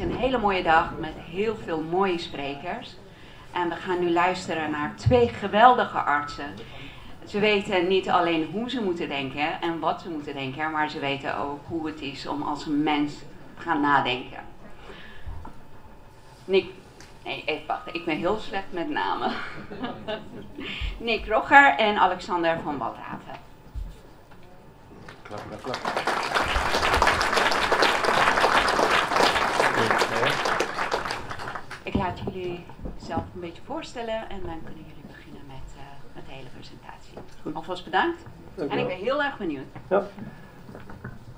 een hele mooie dag met heel veel mooie sprekers. En we gaan nu luisteren naar twee geweldige artsen. Ze weten niet alleen hoe ze moeten denken en wat ze moeten denken, maar ze weten ook hoe het is om als mens te gaan nadenken. Nick, nee, even wachten, ik ben heel slecht met namen. Nick Rogger en Alexander van Walraven. Klap, klap, klap. Ik laat jullie zelf een beetje voorstellen en dan kunnen jullie beginnen met, eh, met de hele presentatie. Alvast bedankt. En ik ben heel erg benieuwd. Ja.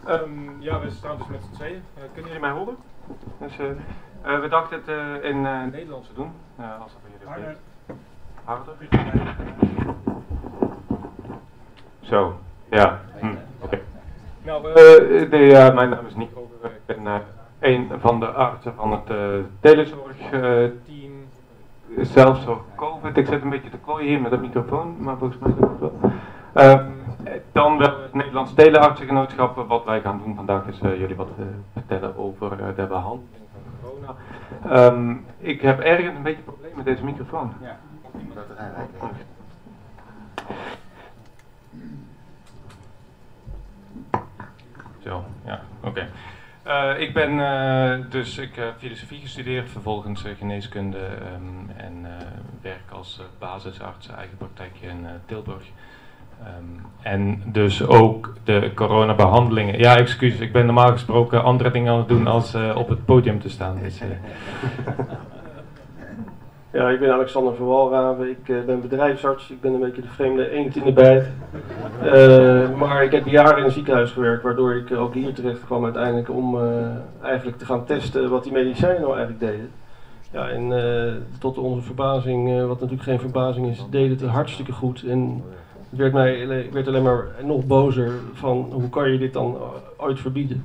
Ehm, ja, we staan dus met z'n tweeën. Eh, kunnen jullie mij horen? Dus, eh, we dachten het eh, in eh, Nederlands te doen. eh, als dat voor jullie. Harder? Zo, ja. Hm, Oké. Nou, eh, de, mijn naam is Nico. Ik ben een van de artsen van het uh, telezorgteam. Zelfzorg COVID. Ik zit een beetje te klooien hier met de microfoon, maar volgens mij het wel. Ehm, dan wel het Nederlands Teleartsengenootschap. Wat wij gaan doen vandaag is eh, jullie wat eh, vertellen over eh, de behandeling van corona. Ehm, ik heb ergens een beetje een probleem met deze microfoon. Ja. Zo, ja, oké. Eh, ik ben eh, dus ik heb filosofie gestudeerd, vervolgens eh, geneeskunde ehm, en eh, werk als eh, basisarts, eigen praktijkje in eh, Tilburg. Ehm, en dus ook de coronabehandelingen. Ja, excuus, ik ben normaal gesproken andere dingen aan het doen als eh, op het podium te staan. Dus, eh, Ja, ik ben Alexander van Walraven. Ik eh, ben bedrijfsarts. Ik ben een beetje de vreemde eend in de bijt. Eh, maar ik heb jaren in een ziekenhuis gewerkt, waardoor ik ook hier terecht kwam uiteindelijk om eh, eigenlijk te gaan testen wat die medicijnen nou eigenlijk deden. Ja, en tot onze verbazing, wat natuurlijk geen verbazing is, deed het hartstikke goed. En het werd mij, ik werd alleen maar nog bozer van hoe kan je dit dan ooit verbieden.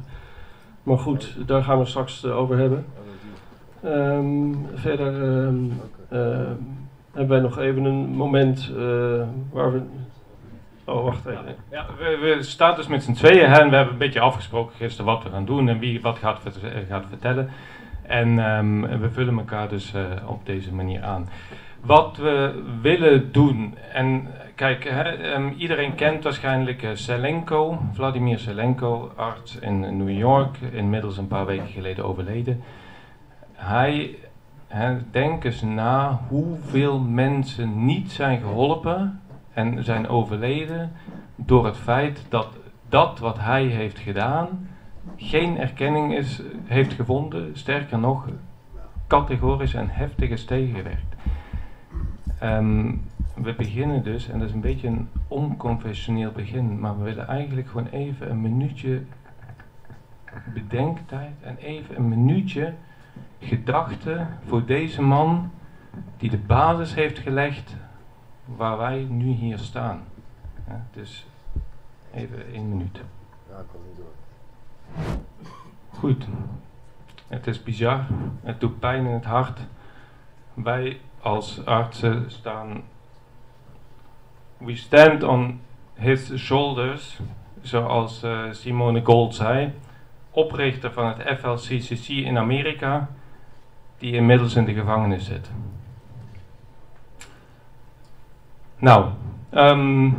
Maar goed, daar gaan we straks over hebben. Ehm, verder ehm, hebben wij nog even een moment eh, waar we. Oh, wacht even. Ja, we, we staan dus met z'n tweeën hè, en we hebben een beetje afgesproken gisteren wat we gaan doen en wie wat gaat, eh, gaat vertellen. En we vullen elkaar dus eh, op deze manier aan. Wat we willen doen, en kijk, hè, iedereen kent waarschijnlijk eh, Selenko, Vladimir Selenko, arts in New York, inmiddels een paar weken geleden overleden. Hij, denk eens na hoeveel mensen niet zijn geholpen en zijn overleden door het feit dat dat wat hij heeft gedaan geen erkenning is, heeft gevonden, sterker nog, categorisch en heftig is tegengewerkt. Ehm, we beginnen dus, en dat is een beetje een onconventioneel begin, maar we willen eigenlijk gewoon even een minuutje bedenktijd en even een minuutje gedachte voor deze man die de basis heeft gelegd waar wij nu hier staan. Ja, dus even één minuut. Ja, ik kom niet door. Goed. Het is bizar. Het doet pijn in het hart. Wij als artsen staan. We stand on his shoulders, zoals eh, Simone Gold zei, oprichter van het FLCCC in Amerika, die inmiddels in de gevangenis zit. Nou, ehm,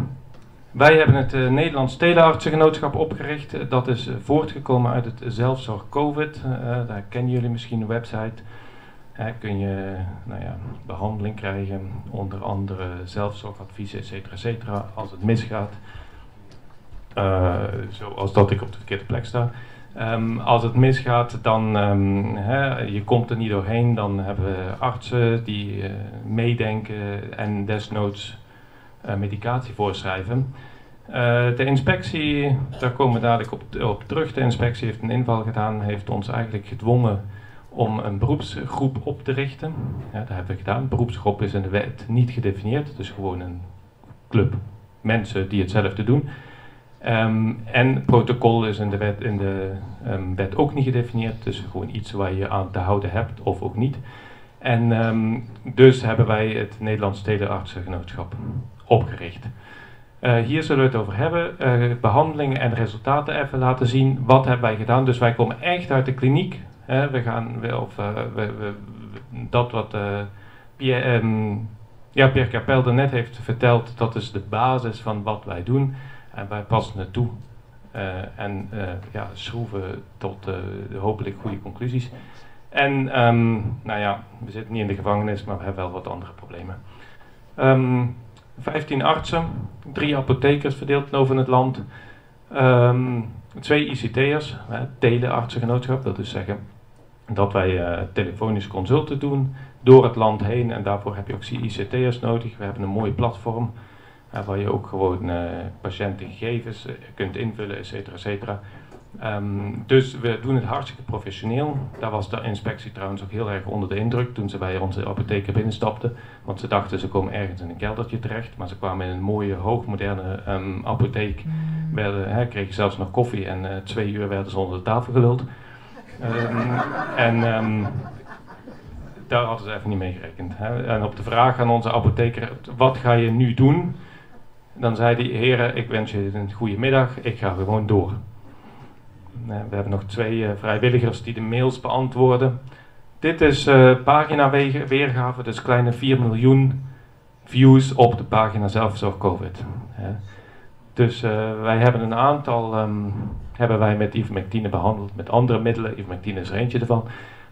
wij hebben het eh, Nederlands Teleartsengenootschap opgericht. Eh, dat is eh, voortgekomen uit het zelfzorg COVID. Daar kennen jullie misschien een website. Kun je nou ja, behandeling krijgen, onder andere zelfzorgadvies, et cetera, et cetera, als het misgaat. Zoals dat ik op de verkeerde plek sta. Ehm, als het misgaat, dan hè, je komt er niet doorheen, dan hebben we artsen die eh, meedenken en desnoods eh, medicatie voorschrijven. Uh, de inspectie, daar komen we dadelijk op, op, terug. De inspectie heeft een inval gedaan, heeft ons eigenlijk gedwongen om een beroepsgroep op te richten. Dat hebben we gedaan. Beroepsgroep is in de wet niet gedefinieerd, dus gewoon een club mensen die hetzelfde doen. Um, en protocol is in de wet, in de um, wet ook niet gedefinieerd, dus gewoon iets waar je aan te houden hebt of ook niet. En um, dus hebben wij het Nederlands Teleartsengenootschap opgericht. Uh, hier zullen we het over hebben, uh, behandelingen en resultaten even laten zien. Wat hebben wij gedaan? Dus wij komen echt uit de kliniek. we gaan, of, we, we, dat wat Pierre, ja, Pierre daarnet heeft verteld, dat is de basis van wat wij doen. En wij passen het toe. en ja, schroeven tot hopelijk goede conclusies. En um, nou ja, we zitten niet in de gevangenis, maar we hebben wel wat andere problemen. Um, ehm, 15 artsen, drie apothekers verdeeld over het land, um, twee ICT'ers, teleartsengenootschap, dat is zeggen dat wij telefonische consulten doen door het land heen en daarvoor heb je ook ICT'ers nodig. We hebben een mooi platform uh, waar je ook gewoon uh, patiëntengegevens kunt invullen, et cetera, et cetera. Um, dus we doen het hartstikke professioneel. Daar was de inspectie trouwens ook heel erg onder de indruk toen ze bij onze apotheker binnenstapten. Want ze dachten ze komen ergens in een keldertje terecht. Maar ze kwamen in een mooie, hoogmoderne um, apotheek. Mm. Werden, hè, kregen zelfs nog koffie en uh, twee uur werden ze onder de tafel geluld. Um, en daar hadden ze even niet mee gerekend. Hè. En op de vraag aan onze apotheker, wat ga je nu doen? Dan zei die, heren, ik wens je een goede middag, ik ga gewoon door. Eh, we hebben nog twee eh, vrijwilligers die de mails beantwoorden. Dit is uh, pagina weergave, dus kleine 4 miljoen views op de pagina zelfzorg COVID. Dus wij hebben een aantal, um, hebben wij met ivermectine behandeld, met andere middelen, ivermectine is er eentje ervan.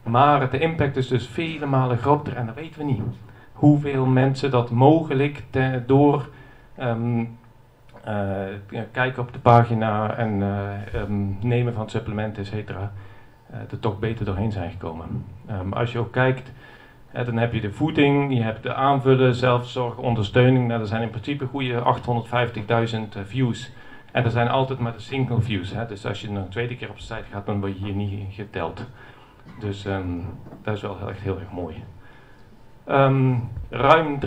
Maar de impact is dus vele malen groter en dat weten we niet. Hoeveel mensen dat mogelijk door um, uh, kijken op de pagina en uh, um, nemen van supplementen, et cetera, uh, er toch beter doorheen zijn gekomen. Um, als je ook kijkt, dan heb je de voeding, je hebt de aanvullen, zelfzorg, ondersteuning. Nou, er zijn in principe goede 850.000 views. En er zijn altijd maar de single views. Hè. Dus als je een tweede keer op de site gaat, dan word je hier niet geteld. Dus dat is wel echt heel erg mooi. Ruim 3.500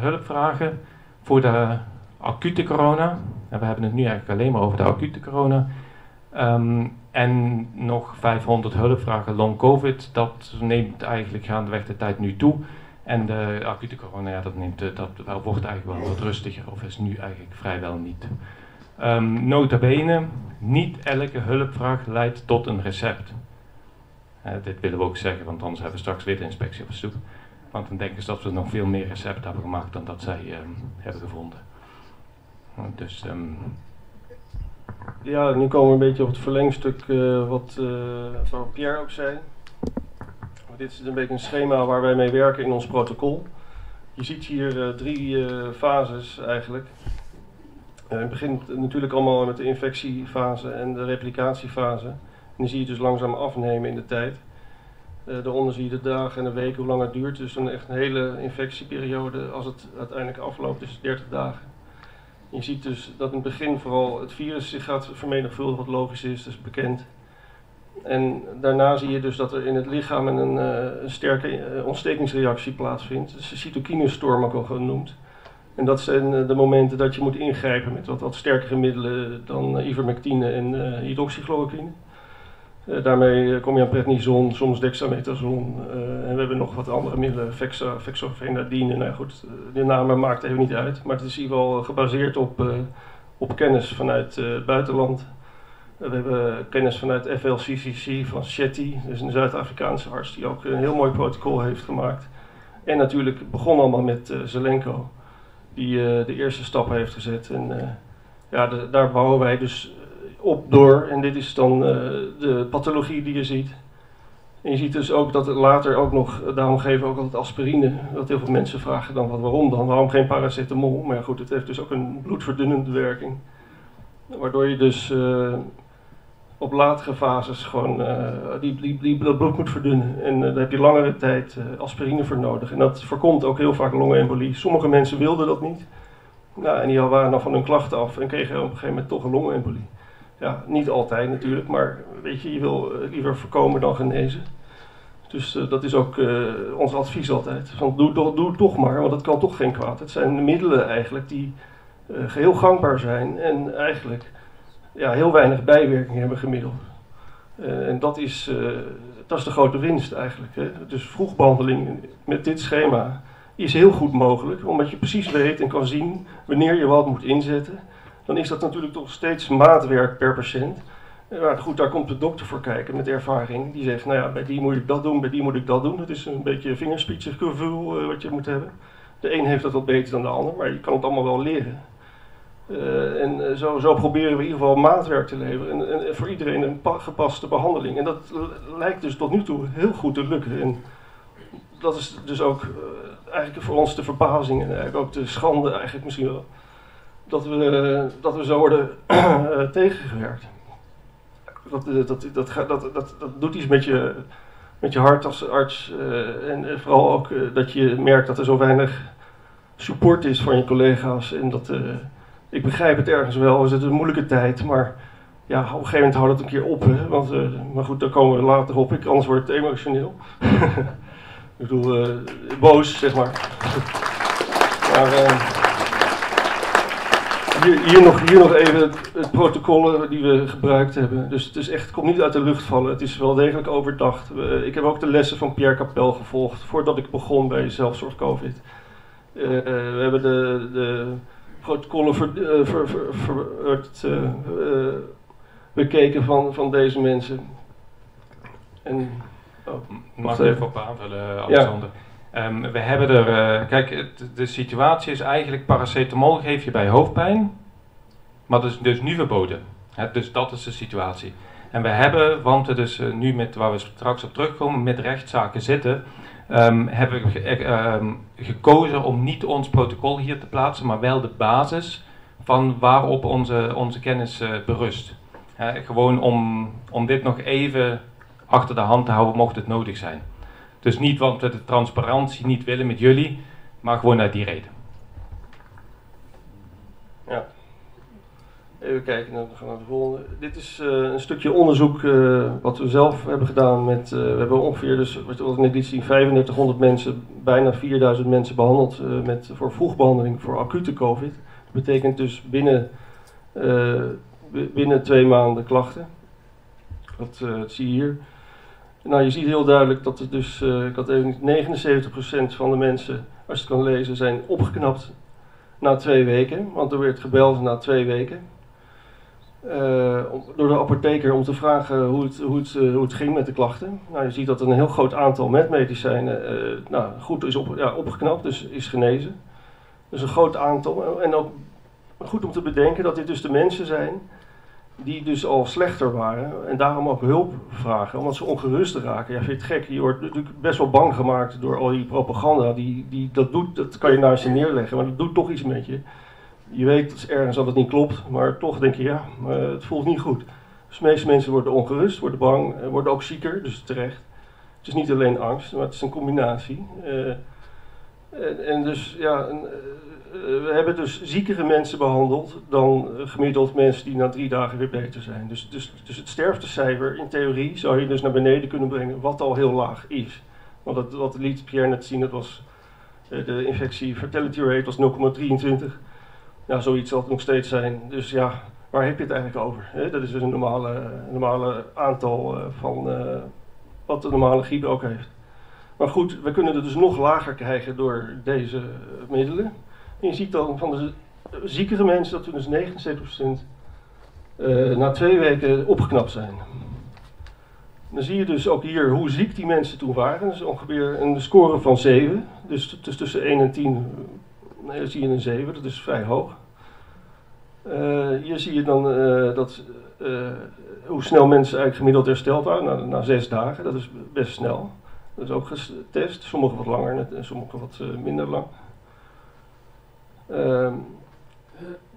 hulpvragen voor de acute corona. En we hebben het nu eigenlijk alleen maar over de acute corona. Um, en nog 500 hulpvragen long covid. Dat neemt eigenlijk gaandeweg de tijd nu toe. En de acute corona, ja, dat, neemt, dat, dat wordt eigenlijk wel wat rustiger. Of is nu eigenlijk vrijwel niet. Um, nota bene, niet elke hulpvraag leidt tot een recept. Uh, dit willen we ook zeggen, want anders hebben we straks weer de inspectie op bezoek. Want dan denken ze dat we nog veel meer recepten hebben gemaakt dan dat zij um, hebben gevonden. Dus, um... Ja, nu komen we een beetje op het verlengstuk uh, wat, uh, Pierre ook zei. Dit is een beetje een schema waar wij mee werken in ons protocol. Je ziet hier uh, drie fases eigenlijk. het begint natuurlijk allemaal met de infectiefase en de replicatiefase. En die zie je dus langzaam afnemen in de tijd. Daaronder zie je de dagen en de weken, hoe lang het duurt. Dus een echt een hele infectieperiode, als het uiteindelijk afloopt, is 30 dagen. Je ziet dus dat in het begin vooral het virus zich gaat vermenigvuldigen, wat logisch is, dat is bekend. En daarna zie je dus dat er in het lichaam een, uh, een sterke uh, ontstekingsreactie plaatsvindt. Dus de cytokinestorm ook al genoemd. En dat zijn uh, de momenten dat je moet ingrijpen met wat, wat sterkere middelen dan ivermectine en hydroxychloroquine. Uh, daarmee eh, kom je aan prednison, soms dexamethason uh, en we hebben nog wat andere middelen, Vexa, Vexofenadine. Nou goed, de namen maakt even niet uit, maar het is in ieder geval gebaseerd op, op kennis vanuit het buitenland. we hebben kennis vanuit FLCCC van Shetty, dus een Zuid-Afrikaanse arts die ook een heel mooi protocol heeft gemaakt. En natuurlijk begon allemaal met Zelenko, die de eerste stappen heeft gezet. En ja, daar bouwen wij dus op door. En dit is dan uh, de pathologie die je ziet. En je ziet dus ook dat het later ook nog, daarom geven we ook altijd aspirine. Dat heel veel mensen vragen dan wat, waarom dan? Waarom geen paracetamol? Maar goed, het heeft dus ook een bloedverdunnende werking. Waardoor je dus uh, op latere fases gewoon uh, die, dat bloed moet verdunnen. En daar heb je langere tijd aspirine voor nodig. En dat voorkomt ook heel vaak longembolie. Sommige mensen wilden dat niet. Nou, en die waren dan van hun klachten af en kregen op een gegeven moment toch een longembolie. Ja, niet altijd natuurlijk, maar weet je, je wil eh, liever voorkomen dan genezen. Dus uh, dat is ook uh, ons advies altijd. Van doe, doe, toch maar, want het kan toch geen kwaad. Het zijn de middelen eigenlijk die uh, geheel gangbaar zijn en eigenlijk ja, heel weinig bijwerkingen hebben gemiddeld. en dat is, dat is de grote winst eigenlijk. Hè. Dus vroegbehandeling met dit schema is heel goed mogelijk, omdat je precies weet en kan zien wanneer je wat moet inzetten dan is dat natuurlijk toch steeds maatwerk per patiënt. Maar goed, daar komt de dokter voor kijken met ervaring. Die zegt, nou ja, bij die moet ik dat doen, bij die moet ik dat doen. Het is een beetje vingerspitsengevoel uh, wat je moet hebben. De een heeft dat wat beter dan de ander, maar je kan het allemaal wel leren. Uh, en zo, zo, proberen we in ieder geval maatwerk te leveren en, voor iedereen een gepaste behandeling. En dat lijkt dus tot nu toe heel goed te lukken. En dat is dus ook eigenlijk voor ons de verbazing en eigenlijk ook de schande eigenlijk misschien wel. Dat we, dat we zo worden tegengewerkt. Dat, dat, dat, dat, dat, dat, doet iets met je, met je hart als arts. Uh, en vooral ook dat je merkt dat er zo weinig support is van je collega's. En dat, ik begrijp het ergens wel, het is een moeilijke tijd, maar ja, op een gegeven moment houdt het een keer op. Hè? Want, maar goed, daar komen we later op. Ik, anders wordt het emotioneel. ik bedoel, boos, zeg maar. maar hier, hier, nog, hier nog even het, het protocollen die we gebruikt hebben. Dus het is echt, het komt niet uit de lucht vallen. Het is wel degelijk overdacht. ik heb ook de lessen van Pierre Capel gevolgd voordat ik begon bij zelfzorg COVID. Uh, uh, we hebben de, de protocollen ver, ver, ver, bekeken van, van deze mensen. En, oh, Mag ik even op aanvullen, Alexander? Ja. Um, we hebben er, uh, kijk, de situatie is eigenlijk paracetamol geef je bij hoofdpijn, maar dat is dus nu verboden. Dus dat is de situatie. En we hebben, want het is uh, nu met waar we straks op terugkomen, met rechtszaken zitten, um, hebben we um, gekozen om niet ons protocol hier te plaatsen, maar wel de basis van waarop onze, onze kennis berust. Gewoon om, om dit nog even achter de hand te houden, mocht het nodig zijn. Dus niet want we de transparantie niet willen met jullie, maar gewoon uit die reden. Ja. Even kijken, dan gaan naar de volgende. Dit is uh, een stukje onderzoek uh, wat we zelf hebben gedaan met, uh, we hebben ongeveer, dus wat ik net liet zien, 3500 mensen, bijna 4000 mensen behandeld met, voor vroegbehandeling voor acute COVID. Dat betekent dus binnen, binnen twee maanden klachten. Dat, dat zie je hier. Nou, je ziet heel duidelijk dat er dus, uh, ik had even 79% van de mensen, als je het kan lezen, zijn opgeknapt na twee weken. Want er werd gebeld na twee weken. Uh, door de apotheker om te vragen hoe het, hoe, het, uh, hoe het ging met de klachten. Nou, je ziet dat een heel groot aantal met medicijnen nou, goed is op, ja, opgeknapt, dus is genezen. Dus een groot aantal. En ook goed om te bedenken dat dit dus de mensen zijn die dus al slechter waren en daarom ook hulp vragen, omdat ze ongerust raken. Ja, vind je het gek? Je wordt natuurlijk best wel bang gemaakt door al die propaganda. Die, die, dat, doet, dat kan je naast je neerleggen, maar dat doet toch iets met je. Je weet ergens dat het niet klopt, maar toch denk je, ja, het voelt niet goed. Dus de meeste mensen worden ongerust, worden bang, worden ook zieker, dus terecht. Het is niet alleen angst, maar het is een combinatie. Uh, en, en, dus ja, een, eh, we hebben dus ziekere mensen behandeld dan gemiddeld mensen die na drie dagen weer beter zijn. Dus, dus, dus het sterftecijfer in theorie zou je dus naar beneden kunnen brengen, wat al heel laag is. Want dat, wat liet Pierre net zien, dat was eh, de infectie fatality rate was 0,23. Ja, zoiets zal het nog steeds zijn. Dus ja, waar heb je het eigenlijk over? Dat is dus een normale, normale aantal eh, van wat de normale griep ook heeft. Maar goed, we kunnen het dus nog lager krijgen door deze middelen. Je ziet dan van de ziekere mensen dat er dus 79% uh, na twee weken opgeknapt zijn. Dan zie je dus ook hier hoe ziek die mensen toen waren. Dat is ongeveer een score van 7. Dus, dus tussen 1 en 10 nee, zie je een 7, dat is vrij hoog. Uh, hier zie je dan uh, dat, hoe snel mensen eigenlijk gemiddeld hersteld waren na, na zes dagen. Dat is best snel. Dat is ook getest. Sommige wat langer en sommige wat minder lang. Ehm,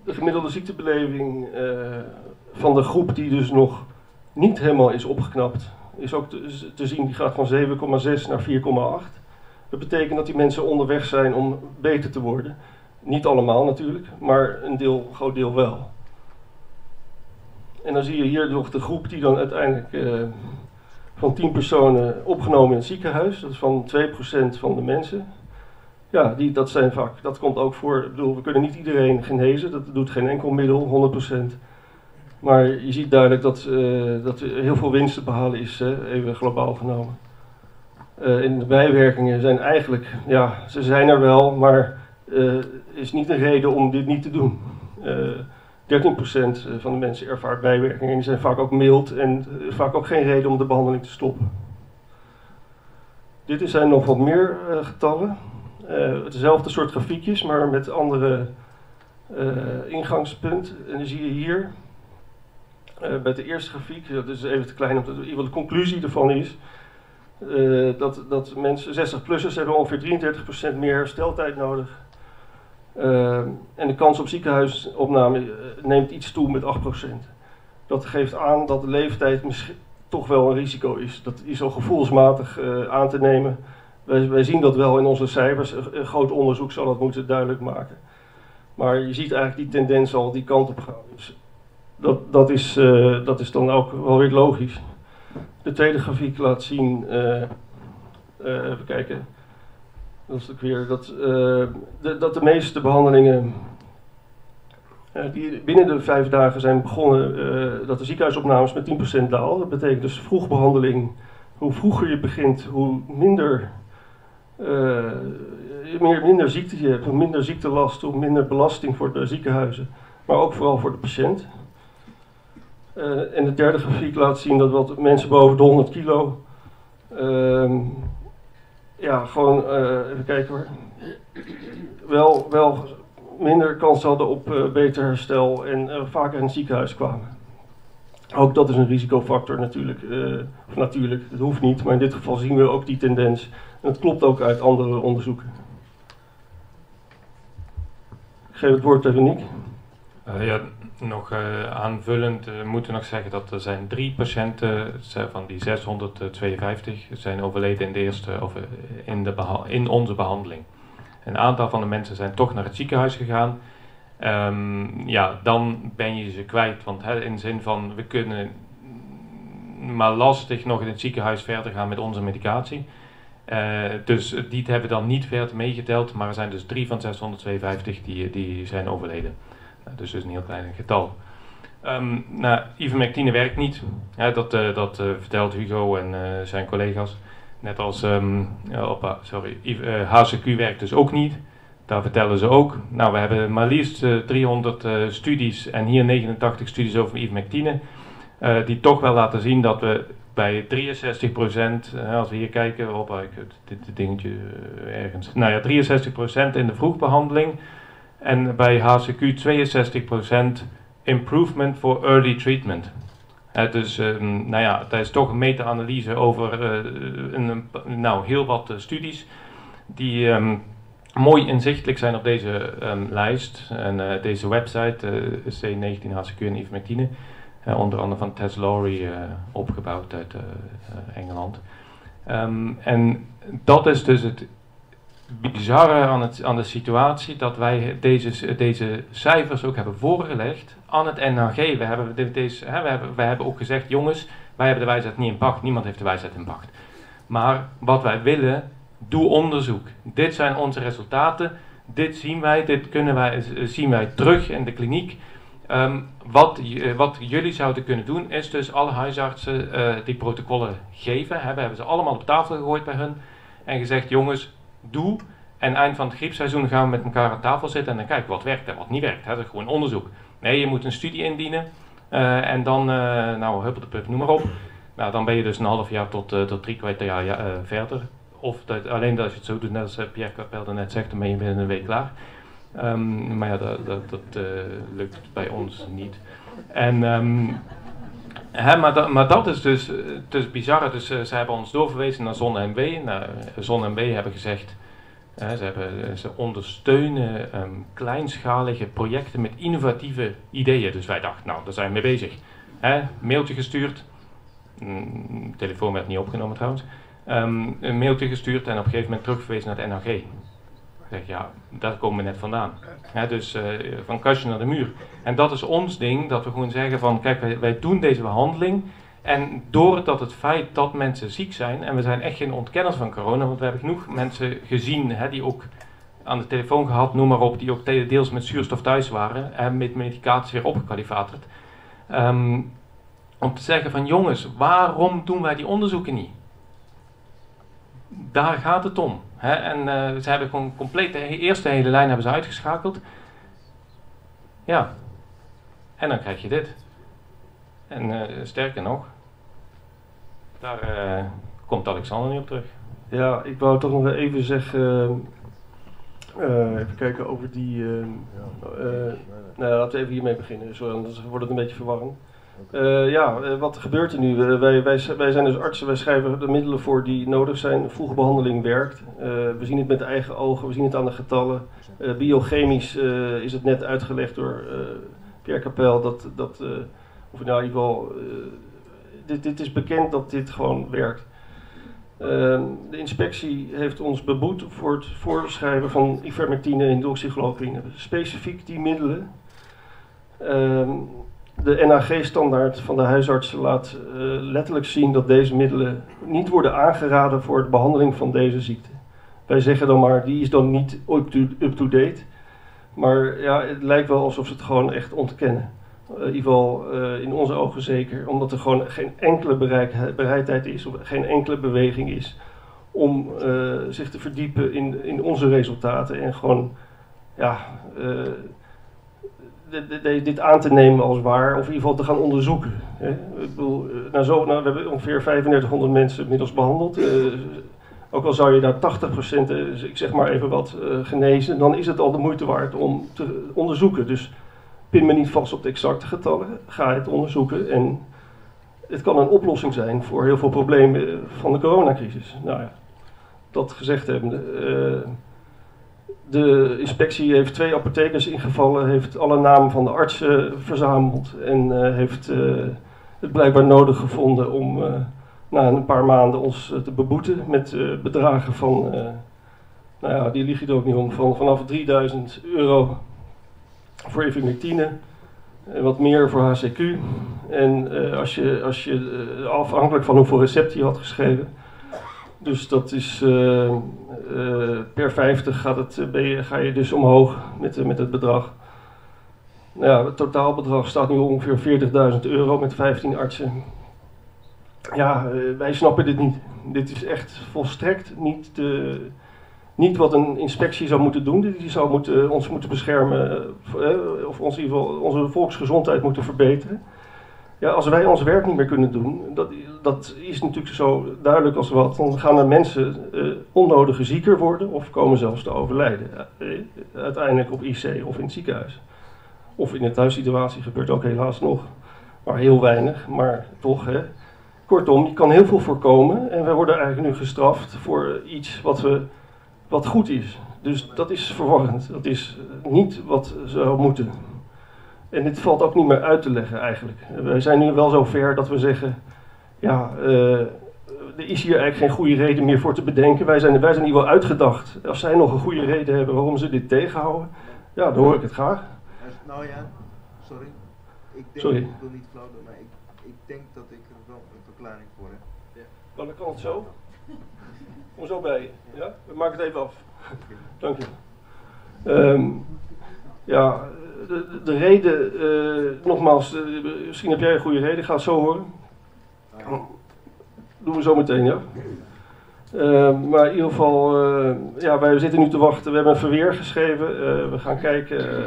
de gemiddelde ziektebeleving uh, van de groep die dus nog niet helemaal is opgeknapt, is ook te, zien, die gaat van 7,6 naar 4,8. Dat betekent dat die mensen onderweg zijn om beter te worden. Niet allemaal natuurlijk, maar een deel, groot deel wel. En dan zie je hier nog de groep die dan uiteindelijk uh, van 10 personen opgenomen in het ziekenhuis, dat is van 2% van de mensen. Ja, die, dat zijn vaak, dat komt ook voor. Ik bedoel, we kunnen niet iedereen genezen, dat doet geen enkel middel, 100%. Maar je ziet duidelijk dat, uh, dat er heel veel winst te behalen is, hè, even globaal genomen. Uh, en de bijwerkingen zijn eigenlijk, ja, ze zijn er wel, maar uh, is niet een reden om dit niet te doen. van de mensen ervaart bijwerkingen en die zijn vaak ook mild en vaak ook geen reden om de behandeling te stoppen. Dit zijn nog wat meer getallen. Hetzelfde soort grafiekjes, maar met andere ingangspunt. En dan zie je hier bij de eerste grafiek, dat is even te klein, omdat de conclusie ervan is uh, dat, dat mensen, 60-plussers hebben ongeveer 33% meer hersteltijd nodig. Uh, en de kans op ziekenhuisopname uh, neemt iets toe met 8%. Dat geeft aan dat de leeftijd misschien toch wel een risico is. Dat is al gevoelsmatig aan te nemen. Wij, zien dat wel in onze cijfers. Een, groot onderzoek zal dat moeten duidelijk maken. Maar je ziet eigenlijk die tendens al die kant op gaan. Dus dat, dat, is, dat is dan ook wel weer logisch. De tweede grafiek laat zien, uh, uh, even kijken, dat is ook weer dat, de, dat de meeste behandelingen die binnen de vijf dagen zijn begonnen, dat de ziekenhuisopnames met 10% dalen. Dat betekent dus vroegbehandeling, hoe vroeger je begint, hoe minder, meer, minder ziekte je hebt, hoe minder ziektelast, hoe minder belasting voor de ziekenhuizen, maar ook vooral voor de patiënt. Uh, en de derde grafiek laat zien dat wat mensen boven de 100 kilo, uh, ja, gewoon, uh, even kijken hoor, wel, wel minder kans hadden op beter herstel en vaker in het ziekenhuis kwamen. Ook dat is een risicofactor natuurlijk, of natuurlijk, het hoeft niet, maar in dit geval zien we ook die tendens. En dat klopt ook uit andere onderzoeken. Ik geef het woord aan Nick. ja, nog uh, aanvullend moeten we nog zeggen dat er zijn drie patiënten van die 652 zijn overleden in, de eerste, of, eh, in, de in onze behandeling. Een aantal van de mensen zijn toch naar het ziekenhuis gegaan. Um, ja, dan ben je ze kwijt. Want hè, in de zin van we kunnen maar lastig nog in het ziekenhuis verder gaan met onze medicatie. Uh, dus die hebben dan niet verder meegeteld, maar er zijn dus drie van 652 die, die zijn overleden. Nou, dus is een heel klein getal. Um, nou, ivermectine werkt niet. dat uh, dat uh, vertelt Hugo en zijn collega's. Net als um, sorry, HCQ werkt dus ook niet. Daar vertellen ze ook. Nou, we hebben maar liefst 300 studies en hier 89 studies over ivermectine. die toch wel laten zien dat we bij 63%, als we hier kijken, op dit, dit dingetje ergens. Nou ja, 63% in de vroegbehandeling en bij HCQ 62% improvement for early treatment. dus um, nou ja, dat is toch een meta-analyse over een, nou, heel wat studies die um, mooi inzichtelijk zijn op deze um, lijst en uh, deze website, C19 HCQ en ivermectine, onder andere van Tess Lowry opgebouwd uit Engeland. en dat is dus het bizarre aan, het, aan de situatie dat wij deze, deze cijfers ook hebben voorgelegd aan het NHG. We hebben, deze, hè, we, hebben, we hebben ook gezegd, jongens, wij hebben de wijsheid niet in pacht, niemand heeft de wijsheid in pacht. Maar wat wij willen, doe onderzoek. Dit zijn onze resultaten, dit zien wij, dit kunnen wij, zien wij terug in de kliniek. Um, wat, wat, jullie zouden kunnen doen, is dus alle huisartsen uh, die protocollen geven. Hè, we hebben ze allemaal op tafel gegooid bij hun en gezegd, jongens, doe. En eind van het griepseizoen gaan we met elkaar aan tafel zitten en dan kijken wat werkt en wat niet werkt. Dat is gewoon onderzoek. Nee, je moet een studie indienen en dan, nou, huppeldepup, noem maar op. Nou, dan ben je dus een half jaar tot, tot drie kwart jaar ja, verder. Of dat, alleen als je het zo doet, net als Pierre Capelle net zegt, dan ben je binnen een week klaar. Um, maar ja, dat, dat, dat lukt bij ons niet. En, um, hè, maar, dat, maar dat is dus, dus bizar. Dus ze hebben ons doorverwezen naar ZonMW. Nou, ZonMW hebben gezegd, ze, hebben, ze, ondersteunen um, kleinschalige projecten met innovatieve ideeën. Dus wij dachten, nou, daar zijn we mee bezig. He, mailtje gestuurd, mm, telefoon werd niet opgenomen trouwens. Um, een mailtje gestuurd en op een gegeven moment terugverwezen naar het NHG. Ik zeg, ja, daar komen we net vandaan. dus uh, van kastje naar de muur. En dat is ons ding, dat we gewoon zeggen van, kijk, wij, doen deze behandeling en doordat het feit dat mensen ziek zijn, en we zijn echt geen ontkenners van corona, want we hebben genoeg mensen gezien die ook aan de telefoon gehad, noem maar op, die ook deels met zuurstof thuis waren en met medicatie weer opgekwalifaterd. Um, om te zeggen van jongens, waarom doen wij die onderzoeken niet? Daar gaat het om. Hè? En uh, ze hebben gewoon compleet de eerste hele lijn hebben ze uitgeschakeld. Ja, En dan krijg je dit. En uh, sterker nog, daar uh, komt Alexander niet op terug. Ja, ik wou toch nog even zeggen. Even kijken over die. Uh, nou, laten we even hiermee beginnen, sorry, anders wordt het een beetje verwarrend. Uh, ja, wat gebeurt er nu? wij, wij, wij zijn dus artsen, wij schrijven de middelen voor die nodig zijn. Vroege behandeling werkt. we zien het met eigen ogen, we zien het aan de getallen. biochemisch is het net uitgelegd door Pierre Capel dat, dat of in ieder geval, dit, dit is bekend dat dit gewoon werkt. Ehm, de inspectie heeft ons beboet voor het voorschrijven van ivermectine en doxychloroquine. Specifiek die middelen. Ehm, de NAG-standaard van de huisartsen laat uh, letterlijk zien dat deze middelen niet worden aangeraden voor de behandeling van deze ziekte. Wij zeggen dan maar, die is dan niet up-to-date. Maar ja, het lijkt wel alsof ze het gewoon echt ontkennen. Eh, in ieder geval uh, in onze ogen zeker, omdat er gewoon geen enkele bereidheid is, of geen enkele beweging is om zich te verdiepen in, in onze resultaten en gewoon ja, dit aan te nemen als waar, of in ieder geval te gaan onderzoeken. Hè. Ik bedoel, nou zo, nou, we hebben ongeveer 3500 mensen inmiddels behandeld. ook al zou je daar 80%, ik zeg maar even wat, genezen, dan is het al de moeite waard om te onderzoeken. Dus pin me niet vast op de exacte getallen, ga het onderzoeken en het kan een oplossing zijn voor heel veel problemen van de coronacrisis. Nou ja, dat gezegd hebbende. De inspectie heeft twee apothekers ingevallen, heeft alle namen van de artsen verzameld en uh, heeft uh, het blijkbaar nodig gevonden om na een paar maanden ons te beboeten met bedragen van, nou ja, die liegen er ook niet om, van vanaf 3000 euro voor ivermectine, en wat meer voor HCQ. En als je, als je afhankelijk van hoeveel recept je had geschreven. Dus dat is uh, per 50 gaat het, je, ga je dus omhoog met, met het bedrag. Nou ja, het totaalbedrag staat nu ongeveer 40.000 euro met 15 artsen. Ja, wij snappen dit niet. Dit is echt volstrekt niet te niet wat een inspectie zou moeten doen. Die zou moeten, ons moeten beschermen, eh, of ons in ieder geval onze volksgezondheid moeten verbeteren. Ja, als wij ons werk niet meer kunnen doen, dat, dat is natuurlijk zo duidelijk als wat, dan gaan er mensen uh, onnodige zieker worden of komen zelfs te overlijden. Uh, uiteindelijk op IC of in het ziekenhuis. Of in de thuissituatie gebeurt ook helaas nog, maar heel weinig, maar toch. Hè. Kortom, je kan heel veel voorkomen en wij worden eigenlijk nu gestraft voor iets wat we wat goed is. Dus dat is verwarrend. Dat is niet wat zou moeten. En dit valt ook niet meer uit te leggen eigenlijk. Wij zijn nu wel zo ver dat we zeggen, ja, uh, er is hier eigenlijk geen goede reden meer voor te bedenken. Wij zijn, wij zijn hier wel uitgedacht. Als zij nog een goede reden hebben waarom ze dit tegenhouden, ja, dan hoor ik het graag. Nou ja, sorry. Ik denk, sorry. ik wil niet flauw doen, maar ik, ik denk dat ik er wel een verklaring voor heb. Ja. Maar dan kan het zo. Kom zo bij je. Ja? We maken het even af. Dank je. Um, ja, de, de reden, uh, nogmaals, uh, misschien heb jij een goede reden, ga het zo horen. Doen we zo meteen, ja. Uh, maar in ieder geval, ja, wij zitten nu te wachten. We hebben een verweer geschreven. We gaan kijken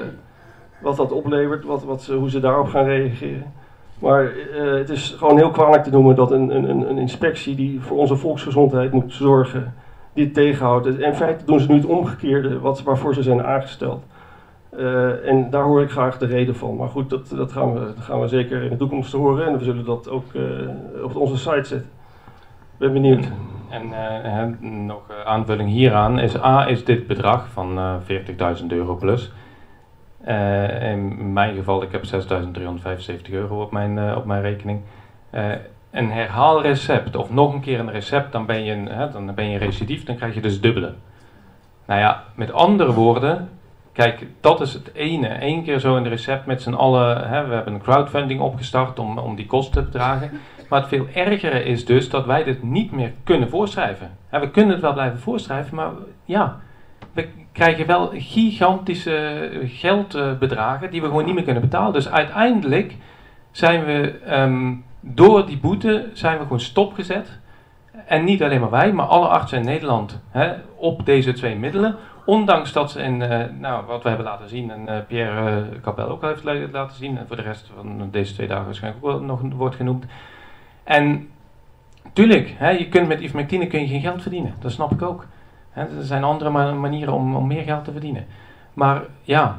wat dat oplevert, wat, wat, hoe ze daarop gaan reageren. Maar het is gewoon heel kwalijk te noemen dat een, een, een inspectie die voor onze volksgezondheid moet zorgen, dit tegenhoudt. In feite doen ze nu het omgekeerde wat, waarvoor ze zijn aangesteld. Uh, en daar hoor ik graag de reden van. Maar goed, dat, dat, gaan, we, dat gaan we zeker in de toekomst horen. En we zullen dat ook uh, op onze site zetten. Ben benieuwd. En uh, nog aanvulling hieraan is A, is dit bedrag van 40.000 euro plus. in mijn geval, ik heb 6.375 euro op mijn, op mijn rekening een herhaalrecept of nog een keer een recept, dan ben je, dan ben je recidief, dan krijg je dus dubbele. Nou ja, met andere woorden, kijk, dat is het ene. Eén keer zo een recept met z'n allen, hè, we hebben een crowdfunding opgestart om, om die kosten te dragen. Maar het veel ergere is dus dat wij dit niet meer kunnen voorschrijven. Hè, we kunnen het wel blijven voorschrijven, maar ja, we krijgen wel gigantische geldbedragen die we gewoon niet meer kunnen betalen. Dus uiteindelijk zijn we ehm, door die boete zijn we gewoon stopgezet. En niet alleen maar wij, maar alle artsen in Nederland hè, op deze twee middelen. Ondanks dat ze in, eh, nou, wat we hebben laten zien, en uh, Pierre uh, Capel ook heeft laten zien, en voor de rest van deze twee dagen waarschijnlijk ook wel nog wordt genoemd. En tuurlijk, hè, je kunt met ivermectine kun je geen geld verdienen, dat snap ik ook. Hè, er zijn andere manieren om, om meer geld te verdienen. Maar ja,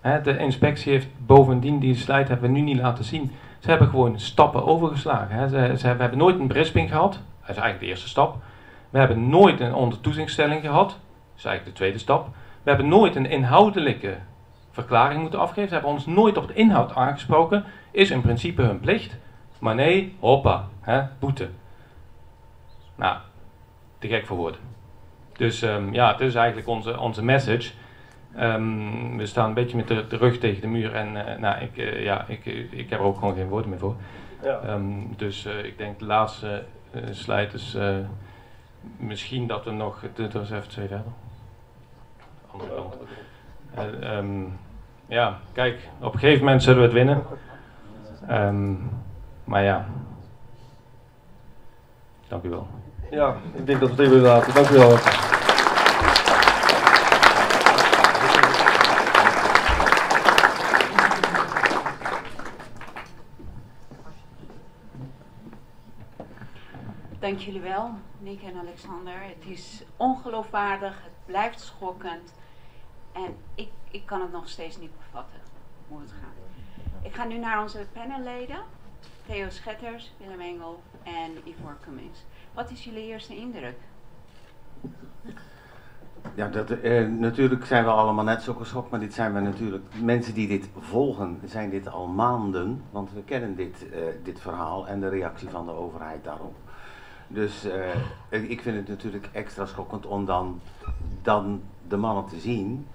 hè, de inspectie heeft bovendien, die slide hebben we nu niet laten zien, ze hebben gewoon stappen overgeslagen. Hè. Ze, ze, we hebben nooit een berisping gehad, dat is eigenlijk de eerste stap. We hebben nooit een ondertoezichtstelling gehad, is eigenlijk de tweede stap. We hebben nooit een inhoudelijke verklaring moeten afgeven. Ze hebben ons nooit op de inhoud aangesproken. Is in principe hun plicht. Maar nee, hoppa, hè, boete. Nou, te gek voor woorden. Dus um, ja, het is eigenlijk onze, onze message. Um, we staan een beetje met de, de, rug tegen de muur en uh, nou, ik, uh, ja, ik, ik heb er ook gewoon geen woorden meer voor. Ja. Um, dus uh, ik denk de laatste slide is misschien dat we nog, dit was even twee verder. Andere kant. Um, ja, kijk, op een gegeven moment zullen we het winnen. maar ja, dank u wel. Ja, ik denk dat we het even laten. Dank u wel. Dank jullie wel, Nick en Alexander. Het is ongeloofwaardig, het blijft schokkend. En ik, ik kan het nog steeds niet bevatten hoe het gaat. Ik ga nu naar onze panelleden. Theo Schetters, Willem Engel en Ivor Cummings. Wat is jullie eerste indruk? Ja, dat, eh, natuurlijk zijn we allemaal net zo geschokt, maar dit zijn we natuurlijk, mensen die dit volgen, zijn dit al maanden, want we kennen dit, uh, dit verhaal en de reactie van de overheid daarop. Dus uh, ik vind het natuurlijk extra schokkend om dan, dan de mannen te zien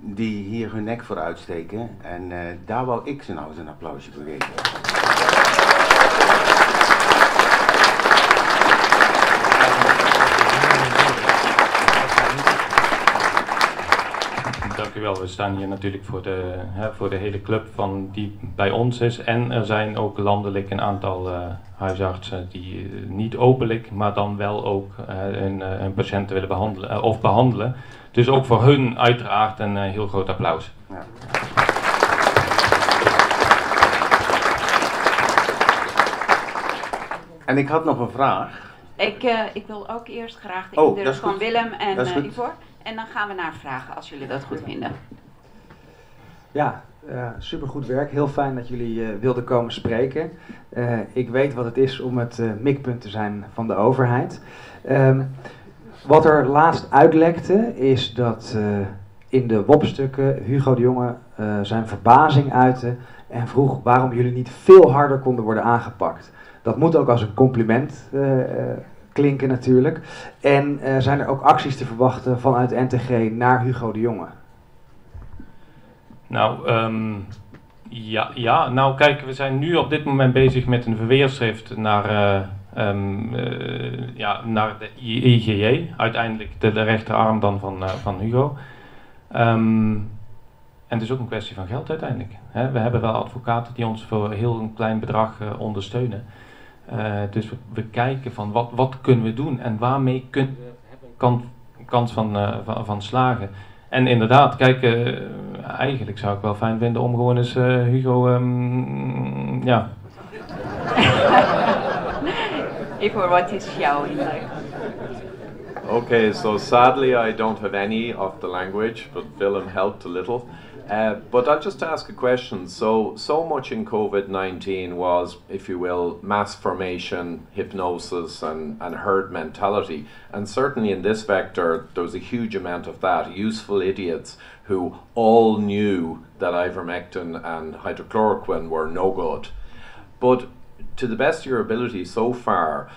die hier hun nek voor uitsteken. En uh, daar wou ik ze nou eens een applausje voor geven. Dank u wel. We staan hier natuurlijk voor de, hè, voor de hele club van die bij ons is. En er zijn ook landelijk een aantal uh, huisartsen die uh, niet openlijk, maar dan wel ook hun, hun, patiënten willen behandelen of behandelen. Dus ook voor hun uiteraard een heel groot applaus. Ja. En ik had nog een vraag. Ik, ik wil ook eerst graag de oh, indruk van Willem en Ivor. En dan gaan we naar vragen als jullie dat goed vinden. Ja, uh, supergoed werk. Heel fijn dat jullie uh, wilden komen spreken. Uh, ik weet wat het is om het mikpunt te zijn van de overheid. Um, wat er laatst uitlekte is dat in de WOP-stukken Hugo de Jonge zijn verbazing uitte en vroeg waarom jullie niet veel harder konden worden aangepakt. Dat moet ook als een compliment klinken natuurlijk. En zijn er ook acties te verwachten vanuit NTG naar Hugo de Jonge? Nou, um, ja, ja, nou kijk, we zijn nu op dit moment bezig met een verweerschrift naar, um, uh, ja, naar de IGJ, uiteindelijk de, rechterarm dan van, van Hugo. Um, en het is ook een kwestie van geld uiteindelijk. Hè. We hebben wel advocaten die ons voor heel een klein bedrag ondersteunen. Uh, dus we, kijken van wat, wat kunnen we doen en waarmee kunnen we hebben kans, van, van, van, slagen. En inderdaad, kijk, eigenlijk zou ik wel fijn vinden om gewoon eens Hugo, um, ja. Ivor, wat is jouw indruk? Okay, so sadly I don't have any of the language, but Willem helped a little. Uh, but I'll just ask a question. So, so much in COVID 19 was, if you will, mass formation, hypnosis, and, and herd mentality. And certainly in this vector, there was a huge amount of that. Useful idiots who all knew that ivermectin and hydrochloroquine were no good. But to the best of your ability so far,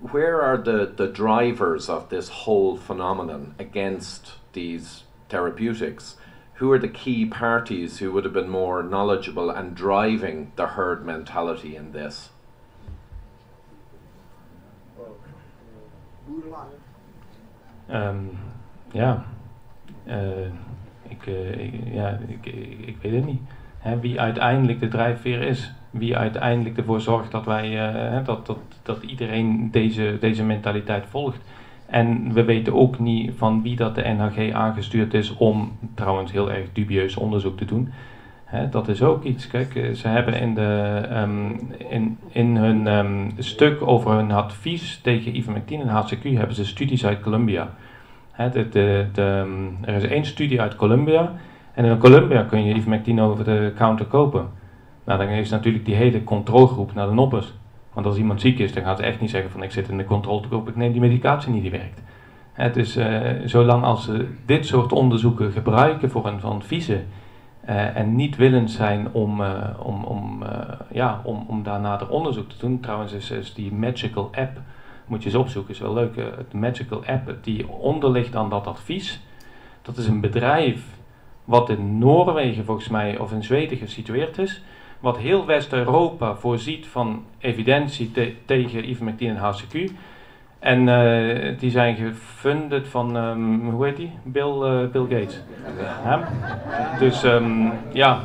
where are the, the drivers of this whole phenomenon against these therapeutics? who are the key parties who would have been more knowledgeable and driving the herd mentality in this? Um, ja, uh, ik, uh, ik, ja ik, ik, weet het niet. Hè, wie uiteindelijk de drijfveer is, wie uiteindelijk ervoor zorgt dat wij, uh, dat, dat, dat iedereen deze, deze mentaliteit volgt. En we weten ook niet van wie dat de NHG aangestuurd is om trouwens heel erg dubieus onderzoek te doen. Dat is ook iets. Kijk, eh, ze hebben in, de, ehm, in, in hun ehm, stuk over hun advies tegen ivermectine en HCQ hebben ze studies uit Columbia. Hè, de, ehm, er is één studie uit Columbia en in Columbia kun je ivermectine over de counter kopen. Nou, dan is natuurlijk die hele controlegroep naar de noppers. Want als iemand ziek is, dan gaan ze echt niet zeggen van ik zit in de controlegroep, ik neem die medicatie niet die werkt. Het is uh, zolang als ze dit soort onderzoeken gebruiken voor een van uh, en niet willend zijn om, uh, om, om, ja, om, om daarna de onderzoek te doen. Trouwens is, is die Magical app, moet je eens opzoeken, is wel leuk. de Magical app die onder ligt aan dat advies. Dat is een bedrijf wat in Noorwegen volgens mij of in Zweden gesitueerd is wat heel West-Europa voorziet van evidentie te tegen ivermectine en HCQ. En uh, die zijn gefunded van, um, hoe heet die? Bill, uh, Bill Gates. Ja. Dus ja.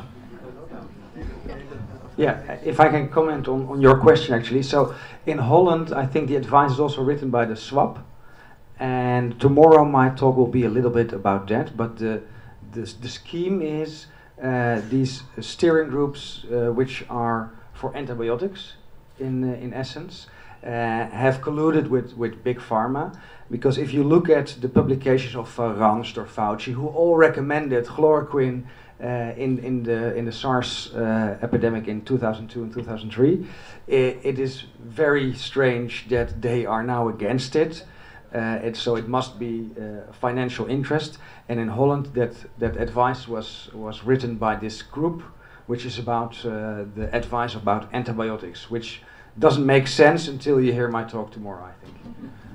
Yeah, if I can comment on, on your question actually. So in Holland, I think the advice is also written by the SWAP. And tomorrow my talk will be a little bit about that. But the, the, the scheme is these steering groups, uh, which are for antibiotics, in uh, in essence, have colluded with with big pharma. Because if you look at the publications of uh, Rangst or Fauci, who all recommended chloroquine in in the in the SARS epidemic in 2002 and 2003, it, it is very strange that they are now against it. Uh, it, so it must be uh, financial interest. And in Holland, that, that advice was, was written by this group, which is about uh, the advice about antibiotics, which doesn't make sense until you hear my talk tomorrow, I think.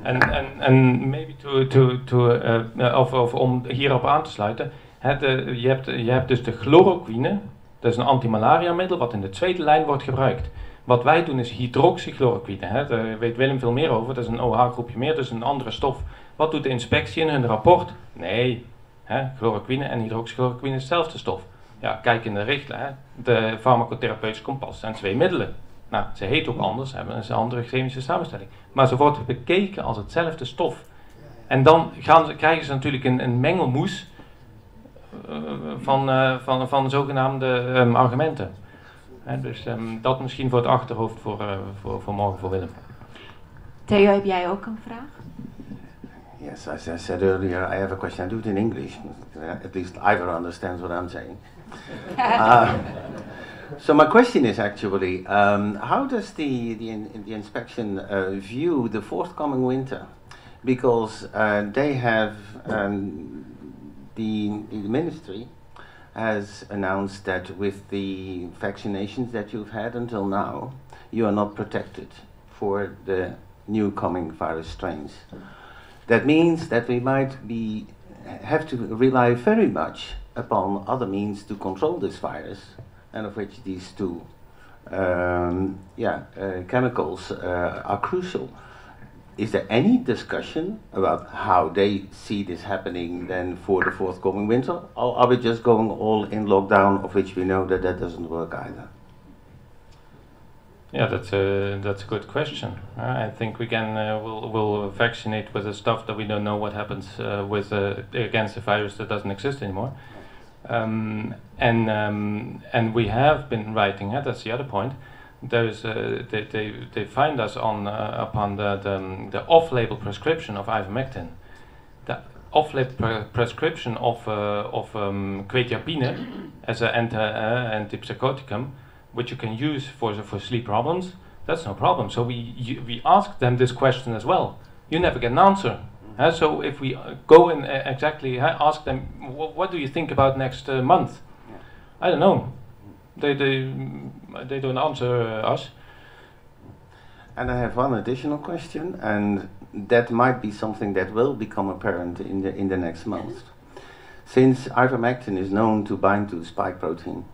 En, en, en maybe to, to, to, uh, of, of om hierop aan te sluiten. Het, uh, je, hebt, je hebt dus de chloroquine, dat is een antimalaria middel wat in de tweede lijn wordt gebruikt. Wat wij doen is hydroxychloroquine. Hè. Daar weet Willem veel meer over. Dat is een OH-groepje meer, dus een andere stof. Wat doet de inspectie in hun rapport? Nee, hè, chloroquine en hydroxychloroquine is dezelfde stof. Ja, kijk in de richtlijn. De farmacotherapeutische kompas zijn twee middelen. Nou, ze heet ook anders, hebben een andere chemische samenstelling. Maar ze wordt bekeken als hetzelfde stof. En dan gaan ze, krijgen ze natuurlijk een, een mengelmoes uh, van, uh, van, van zogenaamde um, argumenten. He, dus um, dat misschien voor het achterhoofd voor, uh, voor, voor morgen voor Willem. Theo, heb jij ook een vraag? Yes, as I said earlier, I have a question. I do it in English. At least Ivor understands what I'm saying. uh, so my question is actually, um, how does the, the, the inspection uh, view the forthcoming winter? Because uh, they have um, the, the ministry has announced that with the vaccinations that you've had until now, you are not protected for the new coming virus strains. That means that we might be have to rely very much upon other means to control this virus, and of which these two um, yeah, uh, chemicals uh, are crucial is there any discussion about how they see this happening then for the forthcoming winter? Or are we just going all in lockdown, of which we know that that doesn't work either? Yeah, that's a that's a good question. Uh, I think we can uh, will will vaccinate with the stuff that we don't know what happens uh, with uh, against a virus that doesn't exist anymore. Um, and um, and we have been writing. Uh, that's the other point there's uh, they, they, they find us on uh, upon the, the, um, the off-label prescription of ivermectin. The off-label pre prescription of uh, of um, quetiapine as an anti, uh, antipsychoticum, which you can use for for sleep problems. That's no problem. So we you, we ask them this question as well. You never get an answer. Uh, so if we uh, go and uh, exactly ask them, what do you think about next uh, month? Yeah. I don't know they they they don't answer us. And I have one additional question, and that might be something that will become apparent in the in the next month. Since ivermectin is known to bind to the spike protein,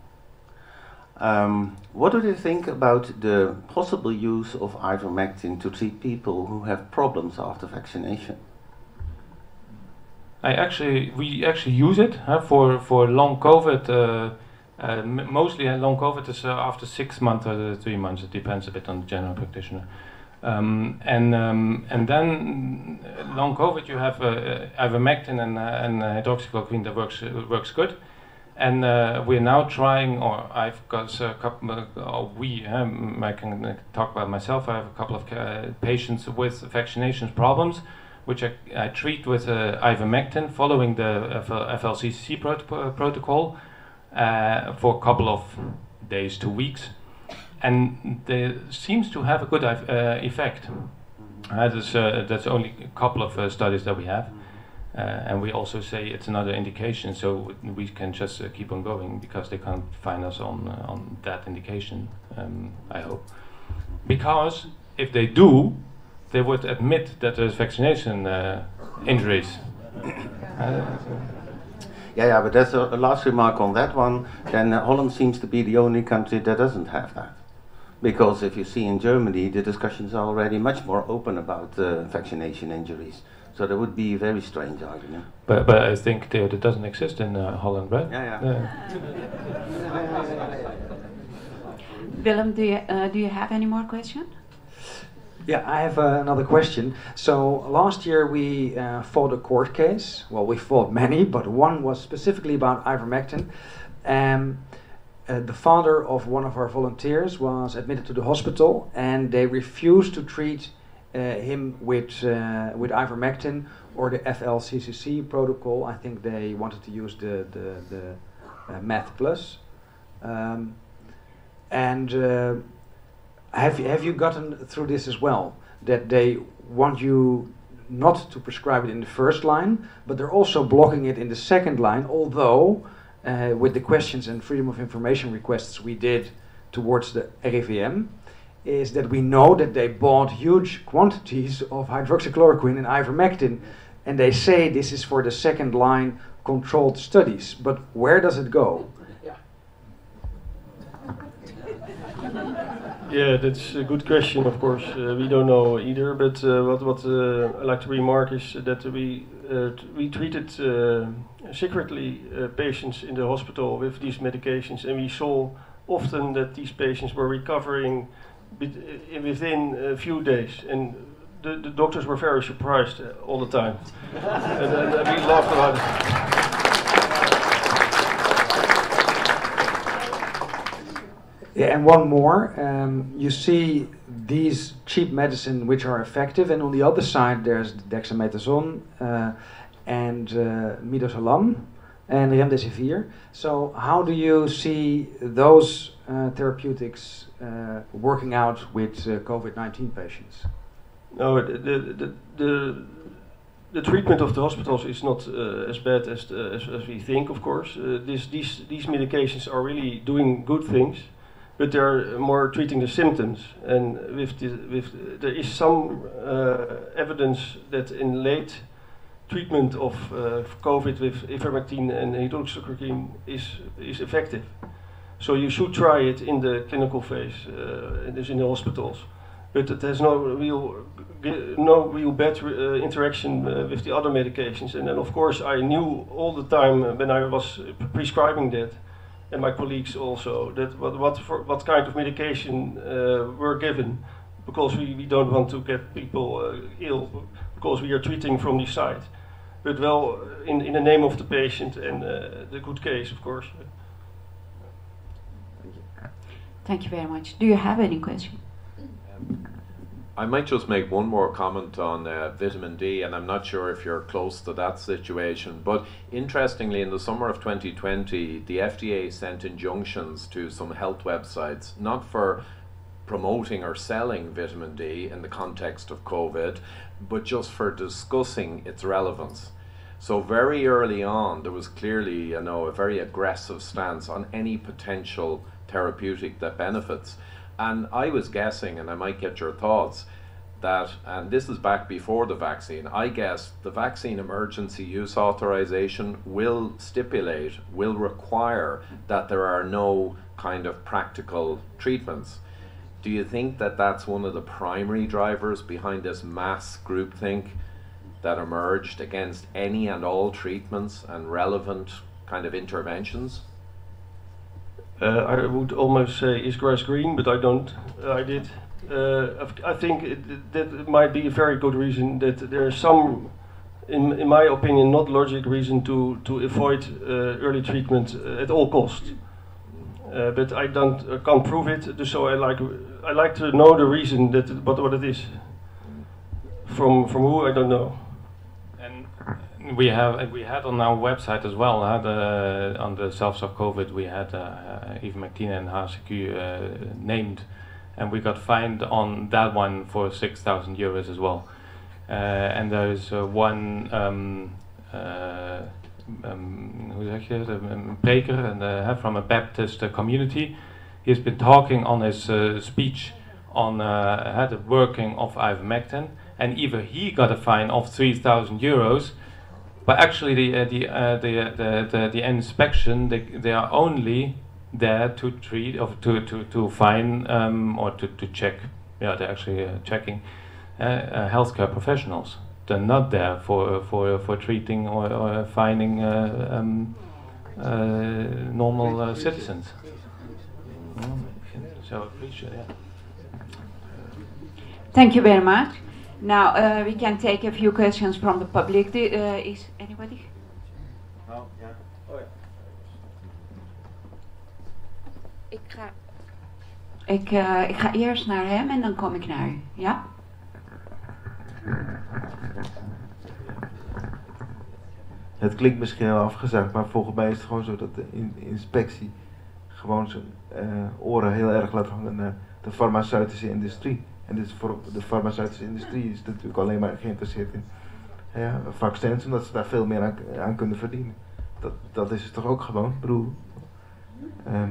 um, what do you think about the possible use of ivermectin to treat people who have problems after vaccination? I actually we actually use it huh, for for long COVID. Uh, uh, mostly long COVID is uh, after six months or three months. It depends a bit on the general practitioner. Um, and um, and then uh, long COVID, you have uh, uh, ivermectin and, uh, and uh, hydroxychloroquine that works uh, works good. And uh, we're now trying, or I've got a couple, uh, we, um, I can uh, talk about myself, I have a couple of uh, patients with vaccinations problems, which I, I treat with uh, ivermectin following the FL- FLCCC prot- protocol uh, for a couple of days to weeks. And they seems to have a good uh, effect. Uh, that's, uh, that's only a couple of uh, studies that we have. Uh, and we also say it's another indication, so we can just uh, keep on going because they can't find us on on that indication. Um, I hope, because if they do, they would admit that there's vaccination uh, injuries. Yeah, yeah, but that's a, a last remark on that one. Then uh, Holland seems to be the only country that doesn't have that. Because if you see in Germany, the discussions are already much more open about uh, vaccination injuries. So that would be a very strange argument. but but I think that that doesn't exist in uh, Holland, right? Yeah, yeah. Willem, do you, uh, do you have any more questions? Yeah, I have uh, another question. So last year we uh, fought a court case. Well, we fought many, but one was specifically about ivermectin. Um, uh, the father of one of our volunteers was admitted to the hospital, and they refused to treat uh, him with uh, with ivermectin or the FLCCC protocol. I think they wanted to use the the, the uh, Meth Plus. Um, and have you, have you gotten through this as well? That they want you not to prescribe it in the first line, but they're also blocking it in the second line. Although, uh, with the questions and freedom of information requests we did towards the RIVM, is that we know that they bought huge quantities of hydroxychloroquine and ivermectin, and they say this is for the second line controlled studies. But where does it go? Yeah, that's a good question. Of course, uh, we don't know either. But uh, what what uh, I like to remark is that we uh, we treated uh, secretly uh, patients in the hospital with these medications, and we saw often that these patients were recovering within a few days, and the, the doctors were very surprised all the time, and, and we laughed about it. Yeah, and one more. Um, you see these cheap medicine which are effective, and on the other side there's dexamethasone uh, and uh, midazolam and remdesivir. So how do you see those uh, therapeutics uh, working out with uh, COVID-19 patients? No, the, the, the, the, treatment of the hospitals is not uh, as bad as, as, as we think, of course. This, these, these medications are really doing good things, but they're more treating the symptoms. And with the, with there is some uh, evidence that in late treatment of uh, COVID with ivermectin and hydroxychloroquine is, is effective. So you should try it in the clinical phase, uh, and is in the hospitals but it has no real no real bad uh, interaction uh, with the other medications. And then of course I knew all the time uh, when I was prescribing that, and my colleagues also, that what what for, what kind of medication uh, were given, because we, we don't want to get people uh, ill, because we are treating from the side. But well, in, in the name of the patient and uh, the good case, of course. Thank you very much. Do you have any question? I might just make one more comment on uh, vitamin D, and I'm not sure if you're close to that situation. But interestingly, in the summer of 2020, the FDA sent injunctions to some health websites, not for promoting or selling vitamin D in the context of COVID, but just for discussing its relevance. So very early on, there was clearly, you know, a very aggressive stance on any potential therapeutic that benefits. And I was guessing, and I might get your thoughts, that, and this is back before the vaccine, I guess the vaccine emergency use authorization will stipulate, will require that there are no kind of practical treatments. Do you think that that's one of the primary drivers behind this mass groupthink that emerged against any and all treatments and relevant kind of interventions? Uh, I would almost say is grass green, but I don't. Uh, I did uh, I think it, that might be a very good reason that there is some, in, in my opinion, not logic reason to, to avoid uh, early treatment at all costs. Uh, but I don't can't prove it, so I like I like to know the reason that what what it is. From from who I don't know. We have we had on our website as well. Uh, on the self of COVID, we had uh, uh, Eve McTina and HCQ uh, named, and we got fined on that one for six thousand euros as well. Uh, and there's uh, one. Um, uh, um, hoe zeg je het, een uh, from a Baptist uh, community. He's been talking on his uh, speech on uh, the working of ivermectin, and even he got a fine of 3,000 euros, but actually the uh, the, uh, the, the, the the inspection they, they are only there to treat of to to to fine um, or to to check. Yeah, they're actually uh, checking uh, uh, healthcare professionals they're not there for for for treating or, or finding uh, um, uh, normal uh, citizens. Mm, So yeah. Thank you very much. Now uh, we can take a few questions from the public. Do, uh, is anybody? Ik ga, ik, uh, ik ga eerst naar hem en dan kom ik naar u. Ja? Het klinkt misschien heel afgezakt, maar volgens mij is het gewoon zo dat de in- inspectie gewoon zijn eh, oren heel erg laat hangen naar de farmaceutische industrie. En dus voor de farmaceutische industrie is natuurlijk alleen maar geïnteresseerd in ja, vaccins, omdat ze daar veel meer aan, aan kunnen verdienen. Dat, dat is het toch ook gewoon, Ik bedoel. ehm,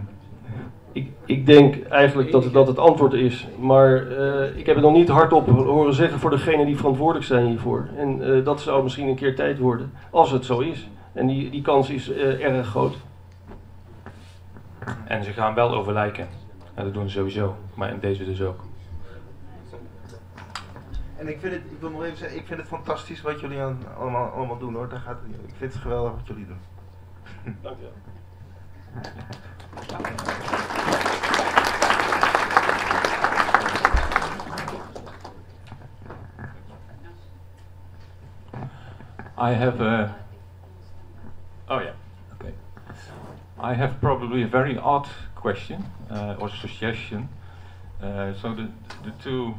Ik, ik denk eigenlijk dat, het- dat het antwoord is, maar eh, ik heb het nog niet hardop horen zeggen voor degenen die verantwoordelijk zijn hiervoor. En eh, dat zou misschien een keer tijd worden, als het zo is. En die, die kans is eh, erg groot. En ze gaan wel overlijken. En dat doen ze sowieso, maar in deze dus ook. En ik vind het, ik wil nog even zeggen, ik vind het fantastisch wat jullie aan, allemaal, allemaal doen hoor. Daar gaat het. Ik vind het geweldig wat jullie doen. Dank je. I have a. Oh yeah. Okay. I have probably a very odd question uh, or suggestion. Uh, so the the two,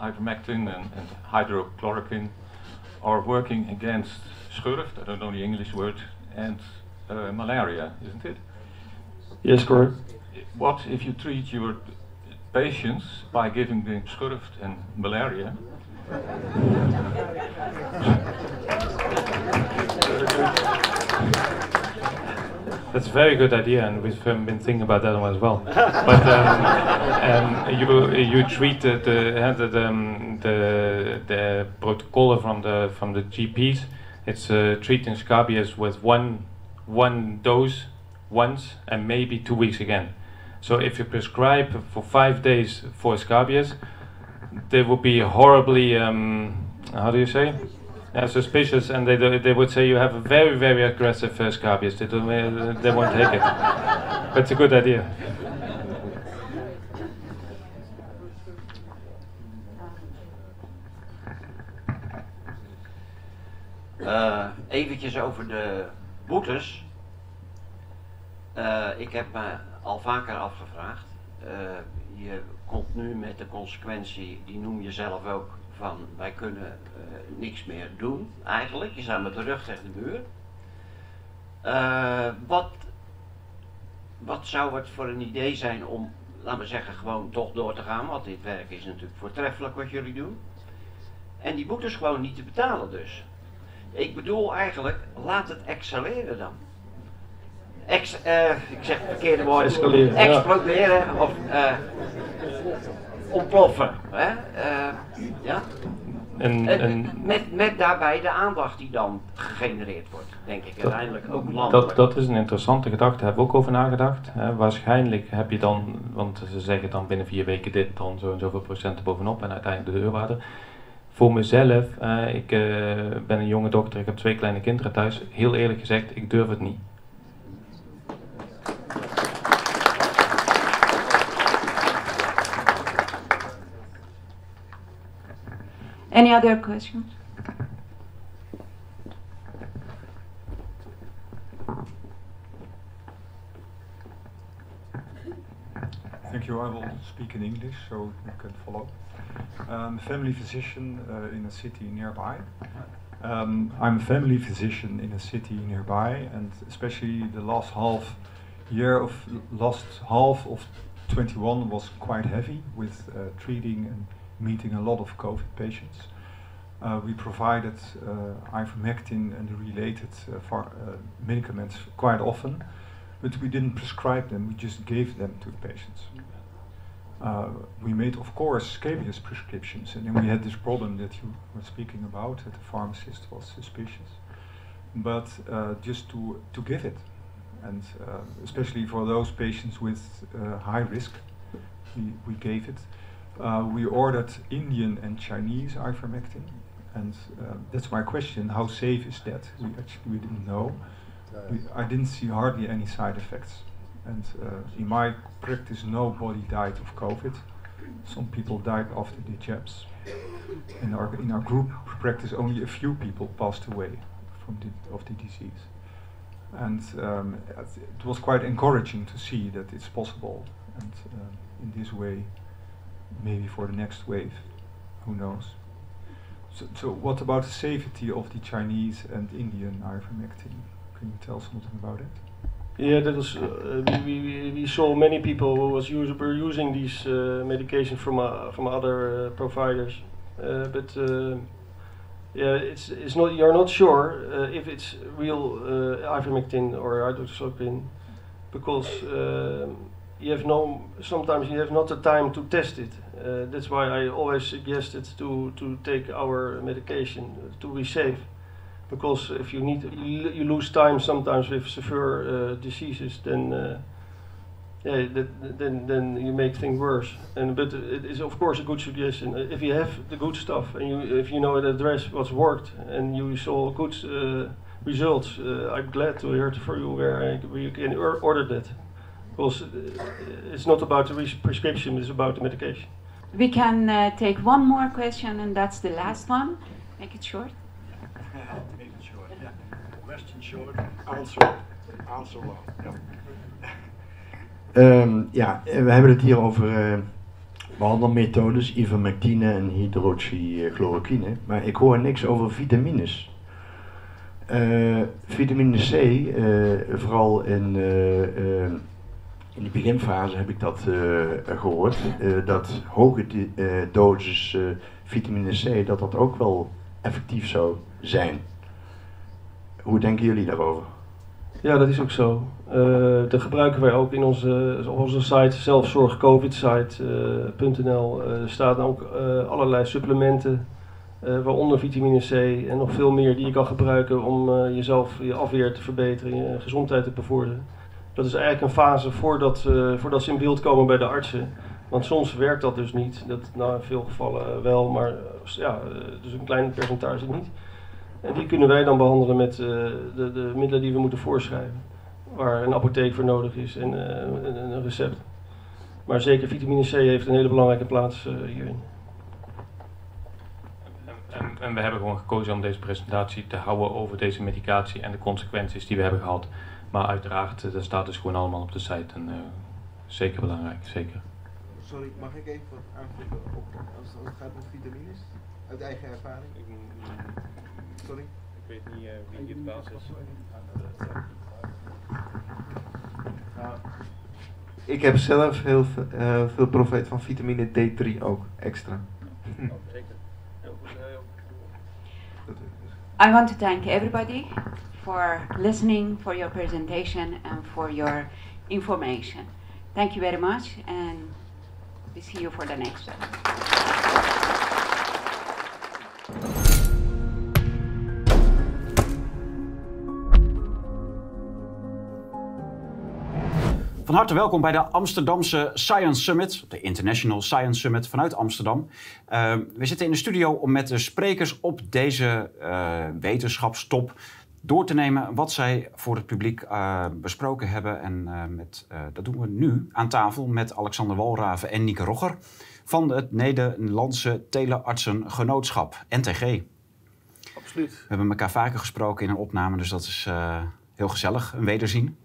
ivermectin and, and hydrochloroquine, are working against schurft. I don't know the English word and uh, malaria, isn't it? Yes, correct. What if you treat your patients by giving them schurft and malaria? That's a very good idea, and we've um, been thinking about that one as well. But um, um, you you treat the the uh, the, the, um, the the protocol from the from the GPs. It's uh, treating scabies with one one dose once and maybe two weeks again. So if you prescribe for five days for scabies, they would be horribly um, how do you say? Uh, suspicious, and they they would say you have a very very aggressive uh, scabies. They don't, uh, they won't take it. It's a good idea. Uh, eventjes over de boetes. Uh, ik heb me al vaker afgevraagd. Je komt nu met de consequentie, die noem je zelf ook, van wij kunnen uh, niks meer doen eigenlijk. Je staat met de rug tegen de muur. Uh, wat, wat zou het voor een idee zijn om, laten we zeggen, gewoon toch door te gaan? Want dit werk is natuurlijk voortreffelijk wat jullie doen. En die boetes gewoon niet te betalen dus. Ik bedoel eigenlijk, laat het excelleren dan. Ex, uh, ik zeg het verkeerde woord. Escaleren, ja. Exploderen of ontploffen. Hè? Uh, ja? En, En en met, met daarbij de aandacht die dan gegenereerd wordt, denk ik Dat- uiteindelijk ook landelijk. dat, dat is een interessante gedachte, daar hebben we ook over nagedacht. Hè. Waarschijnlijk heb je dan, want ze zeggen dan binnen vier weken dit, dan zo en zoveel procent bovenop en uiteindelijk de deurwaarde. Voor mezelf, eh, ik eh, ben een jonge dokter, ik heb twee kleine kinderen thuis. Heel eerlijk gezegd, ik durf het niet. Any other questions? Thank you. I will speak in English so you can follow. Um, family physician uh, in a city nearby. Um, I'm a family physician in a city nearby, and especially the last half year of last half of 21 was quite heavy with uh, treating and meeting a lot of COVID patients. Uh, we provided uh, ivermectin and the related uh, uh, medicaments quite often, but we didn't prescribe them, we just gave them to the patients. Uh, we made, of course, scabious prescriptions, and then we had this problem that you were speaking about, that the pharmacist was suspicious. But just to, to give it, and especially for those patients with high risk, we, we gave it. Uh, we ordered Indian and Chinese ivermectin, and uh, that's my question: How safe is that? We actually we didn't know. We, I didn't see hardly any side effects. And uh, in my practice, nobody died of COVID. Some people died after the jabs. In our, in our group practice, only a few people passed away from the, of the disease. And um, it was quite encouraging to see that it's possible. And uh, in this way, maybe for the next wave, who knows. So, so what about the safety of the Chinese and Indian ivermectin? Can you tell something about it? Yeah, that was. Uh, we, we, we saw many people who was use, were using these uh, medication from uh, from other uh, providers, uh, but uh, yeah, it's it's not. You're not sure if it's real ivermectin or hydroxychloroquine, because um, you have no. Sometimes you have not the time to test it. That's why I always suggested to to take our medication to be safe. Because if you need you, lose time sometimes with severe uh, diseases then uh, yeah that, then then you make things worse. And but it is of course a good suggestion. If you have the good stuff and you if you know the address what's worked and you saw good uh, results uh, I'm glad to hear for you where, you can order that. Because uh, it's not about the prescription it's about the medication we can uh, take one more question and that's the last one make it short question short, answer, answer long. Ja. Um, ja, we hebben het hier over uh, behandelmethodes, ivermectine en hydroxychloroquine. Maar ik hoor niks over vitamines. Uh, vitamine C, uh, vooral in, in de beginfase heb ik dat gehoord. dat hoge dosis vitamine C, dat dat ook wel effectief zou zijn. Hoe denken jullie daarover? Ja, dat is ook zo. Uh, dat gebruiken wij ook in onze, onze site, zelfzorgcovidsite.nl. Uh, staan ook uh, allerlei supplementen, waaronder vitamine C en nog veel meer die je kan gebruiken om jezelf, je afweer te verbeteren, je gezondheid te bevorderen. Dat is eigenlijk een fase voordat, voordat ze in beeld komen bij de artsen. Want soms werkt dat dus niet. Dat, nou, in veel gevallen wel, maar ja, dus een klein percentage niet. En die kunnen wij dan behandelen met de, de, middelen die we moeten voorschrijven. Waar een apotheek voor nodig is en een, recept. Maar zeker vitamine C heeft een hele belangrijke plaats hierin. En, en, we hebben gewoon gekozen om deze presentatie te houden over deze medicatie en de consequenties die we hebben gehad. Maar uiteraard, dat staat dus gewoon allemaal op de site en zeker belangrijk, zeker. Sorry, mag ik even wat aanvullen op als het gaat om vitamines? Uit eigen ervaring? Sorry? Ik weet niet uh, wie het baas is. Ik heb zelf heel veel, uh, veel profijt van vitamine D3 ook, extra. Oh, zeker. I want to thank everybody for listening, for your presentation and for your information. Thank you very much and we see you for the next one. Van harte welkom bij de Amsterdamse Science Summit, de International Science Summit vanuit Amsterdam. Uh, we zitten in de studio om met de sprekers op deze uh, wetenschapstop door te nemen wat zij voor het publiek eh, besproken hebben. En eh, met, eh, dat doen we nu aan tafel met Alexander Walraven en Nieke Rogger van het Nederlandse Teleartsengenootschap, NTG. Absoluut. We hebben elkaar vaker gesproken in een opname, dus dat is eh, heel gezellig, een wederzien.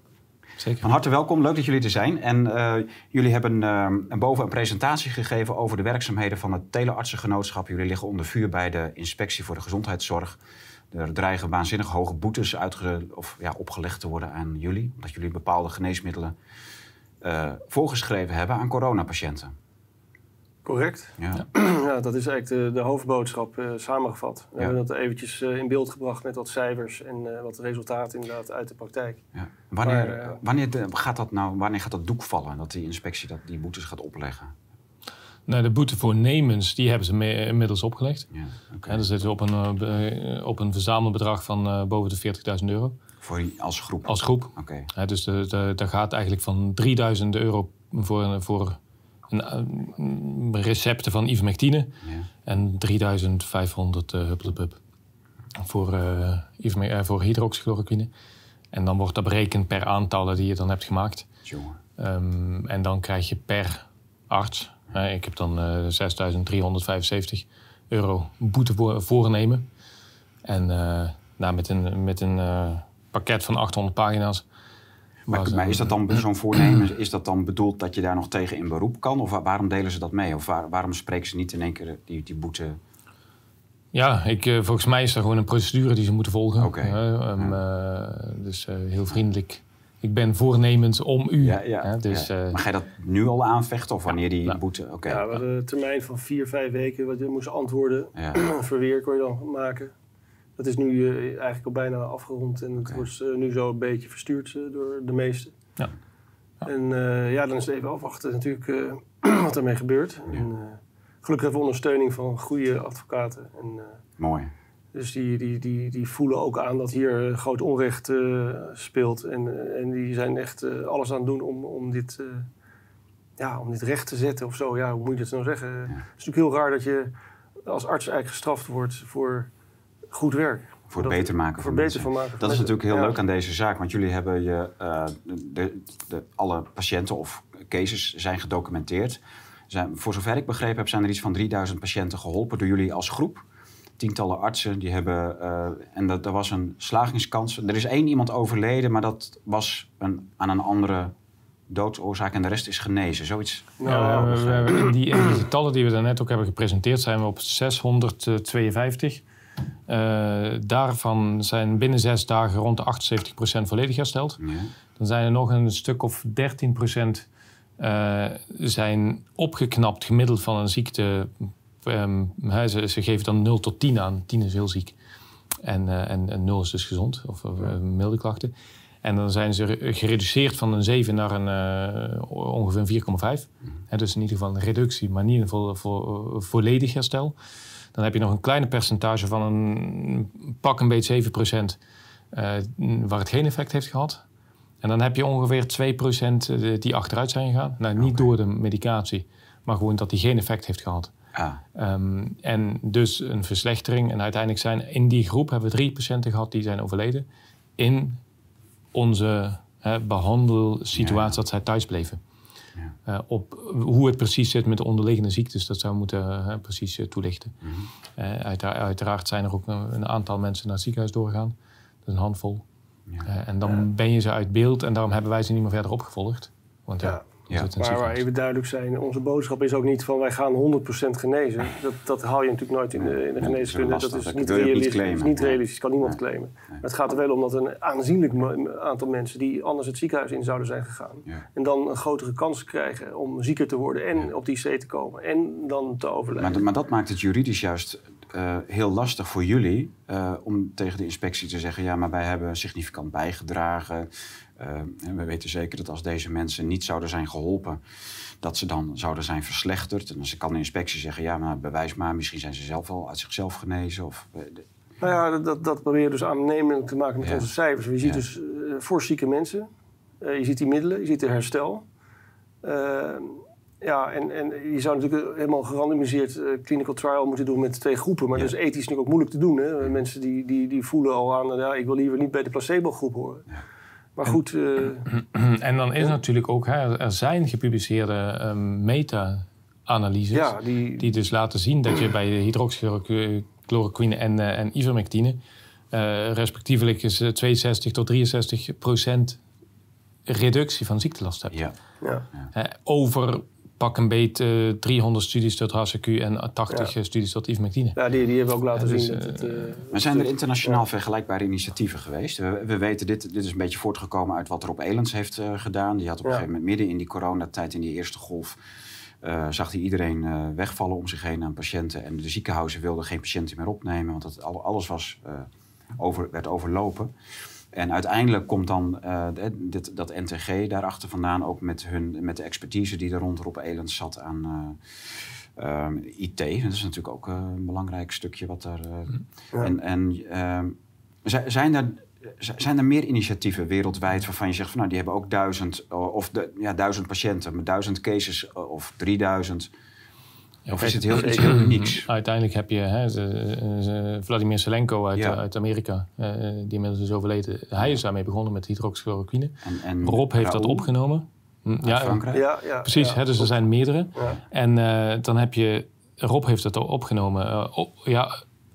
Zeker. Van harte welkom, leuk dat jullie er zijn. En eh, jullie hebben een boven een presentatie gegeven over de werkzaamheden van het Teleartsengenootschap. Jullie liggen onder vuur bij de Inspectie voor de Gezondheidszorg. Er dreigen waanzinnig hoge boetes uitge of, ja, opgelegd te worden aan jullie, omdat jullie bepaalde geneesmiddelen eh, voorgeschreven hebben aan coronapatiënten. Correct. Ja. Ja, dat is eigenlijk de, de hoofdboodschap eh, samengevat. We Ja. hebben dat eventjes eh, in beeld gebracht met wat cijfers en eh, wat resultaten inderdaad uit de praktijk. Ja. Wanneer, Maar, wanneer, de- gaat dat nou, wanneer gaat dat doek vallen, dat die inspectie dat, die boetes gaat opleggen? Nou, de boete voor nemens, die hebben ze inmiddels opgelegd. Ja, dan zitten we op een, eh, be- op een verzamelbedrag van eh, boven de 40.000 euro. Voor die, als groep? Als groep. Oké. Ja, dus daar gaat eigenlijk van 3000 euro voor, een- voor een, eh, recepten van ivermectine. En 3500 uh, hupplepup voor, eh eh, voor hydroxychloroquine. En dan wordt dat berekend per aantallen die je dan hebt gemaakt. Jongen. Ehm, en dan krijg je per arts, eh, ik heb dan eh 6375 euro boete voor, voornemen. En eh, nou, met een, met een eh, pakket van 800 pagina's. Maar, is dat dan zo'n voornemen, is dat dan bedoeld dat je daar nog tegen in beroep kan? Of wa- waarom delen ze dat mee? Of waar- waarom spreken ze niet in één keer die, die boete? Ja, ik, eh, volgens mij is er gewoon een procedure die ze moeten volgen. Oké. Eh, eh, dus eh, heel vriendelijk. Ik ben voornemens om u. Ja, ja. hè, dus, ja. eh, Maar ga je dat nu al aanvechten of wanneer die boete? Oké. Ja, we hadden een termijn van vier, vijf weken wat je moest antwoorden. Ja. Verweer kon je dan maken. Dat is nu eh, eigenlijk al bijna afgerond en het wordt eh, nu zo een beetje verstuurd door de meesten. Ja. En eh, ja, dan is het even afwachten natuurlijk eh, wat ermee gebeurt. En, eh, gelukkig hebben we ondersteuning van goede advocaten. En, eh, Mooi. Dus die, die, die, die voelen ook aan dat hier eh, groot onrecht eh, speelt. En, eh, en die zijn echt alles aan het doen om, om, dit, ja, om dit recht te zetten of zo. Ja, hoe moet je dat nou zeggen? Het is natuurlijk heel raar dat je als arts eigenlijk gestraft wordt voor goed werk. Voor het beter maken voor van beter mensen. van maken van Dat is natuurlijk heel Ja. leuk aan deze zaak. Want jullie hebben je, de, de, alle patiënten of cases zijn gedocumenteerd. Zijn, voor zover ik begrepen heb, zijn er iets van 3000 patiënten geholpen door jullie als groep. Tientallen artsen die hebben. eh, en dat, er was een slagingskans. Er is één iemand overleden, maar dat was een, aan een andere doodsoorzaak. En de rest is genezen. Zoiets. Ja, we- we- we hebben in, die, die getallen die we daarnet ook hebben gepresenteerd, zijn we op 652. Eh, daarvan zijn binnen zes dagen rond de 78% volledig hersteld. Dan zijn er nog een stuk of 13% eh zijn opgeknapt gemiddeld van een ziekte. Hè, ze, ze geven dan 0 tot 10 aan. 10 is heel ziek. En, eh, en, en 0 is dus gezond, of, of, eh, milde klachten. En dan zijn ze re- gereduceerd van een 7 naar een, eh, ongeveer een 4,5. Hè, dus in ieder geval een reductie, maar niet een vo- vo- volledig herstel. Dan heb je nog een kleine percentage van een pak een beetje 7% eh, waar het geen effect heeft gehad. En dan heb je ongeveer 2% die achteruit zijn gegaan. Nou, niet door de medicatie, maar gewoon dat die geen effect heeft gehad. Ah. Ehm, en dus een verslechtering. En uiteindelijk zijn in die groep hebben we drie patiënten gehad die zijn overleden. In onze hè, behandelsituatie dat zij thuis bleven. Eh, op hoe het precies zit met de onderliggende ziektes, dat zou moeten eh, precies eh, toelichten. Eh, uitera- uiteraard zijn er ook een, een aantal mensen naar het ziekenhuis doorgegaan. Dat is een handvol. Eh, en dan ben je ze uit beeld en daarom hebben wij ze niet meer verder opgevolgd. Want ja, Ja. Maar waar even duidelijk zijn, onze boodschap is ook niet van wij gaan 100% genezen. Dat, dat haal je natuurlijk nooit in de, in de Nee, geneeskunde. dat is Dat is lastig. niet niet realistisch. claimen. is niet Nee. realistisch, kan niemand claimen. Maar het gaat er wel om dat een aanzienlijk aantal mensen die anders het ziekenhuis in zouden zijn gegaan. En dan een grotere kans krijgen om zieker te worden en op die C te komen. En dan te overlijden. Maar, maar dat maakt het juridisch juist eh, heel lastig voor jullie eh, om tegen de inspectie te zeggen: ja, maar wij hebben significant bijgedragen. Eh, en we weten zeker dat als deze mensen niet zouden zijn geholpen, dat ze dan zouden zijn verslechterd. En dan kan de inspectie zeggen: ja, maar bewijs maar, misschien zijn ze zelf al uit zichzelf genezen. Of, eh, Nou ja, dat- dat, proberen we dus aannemelijk te maken met Ja. onze cijfers. Je ziet dus uh, voor zieke mensen, uh, je ziet die middelen, je ziet de herstel. Uh, Ja, en, en je zou natuurlijk helemaal gerandomiseerd clinical trial moeten doen met twee groepen. Maar Ja. dat is ethisch natuurlijk ook moeilijk te doen. Hè? Mensen die, die, die voelen al aan, ja, ik wil liever niet bij de placebo-groep horen. Maar goed, eh, En dan is natuurlijk ook, hè, er zijn gepubliceerde ehm, meta-analyses. Ja, die- die dus laten zien dat je bij hydroxychloroquine en, eh, en ivermectine... eh, respectievelijk is eh, 62 tot 63 procent reductie van ziektelast hebt. Ja. ja. Eh, over pak een beet eh, 300 studies tot HCQ en 80 Ja. studies tot ivermectine. ja, die, die hebben ook laten Ja, dus, zien dat eh, het... eh, Maar zijn er internationaal vergelijkbare initiatieven geweest? We, we weten, dit, dit is een beetje voortgekomen uit wat Rob Elens heeft eh, gedaan. Die had op een gegeven moment midden in die coronatijd, in die eerste golf, eh, zag hij iedereen eh, wegvallen om zich heen aan patiënten. En de ziekenhuizen wilden geen patiënten meer opnemen, want het, al- alles was, eh, over, werd overlopen. En uiteindelijk komt dan eh, dit, dat NTG daarachter vandaan, ook met, hun, met de expertise die er rond Rob Elens zat aan eh, ehm, IT. Dat is natuurlijk ook eh, een belangrijk stukje wat daar. eh, Ja. En, en ehm, zi- zijn er. Zijn er meer initiatieven wereldwijd waarvan je zegt van nou die hebben ook duizend of de, ja, duizend patiënten, met duizend cases of 3000? Ja, of is het heel, iets heel unieks? Uiteindelijk heb je hè, ze- ze- Vladimir Selenko uit, Ja. eh, uit Amerika, eh, die inmiddels is overleden. Hij is daarmee begonnen met hydroxychloroquine. En, en Rob heeft dat opgenomen. Hm, uit Frankrijk? Ja, ja, precies. ja, hè, dus er zijn meerdere. Ja. En eh, dan heb je, Rob heeft het al opgenomen. op- ja,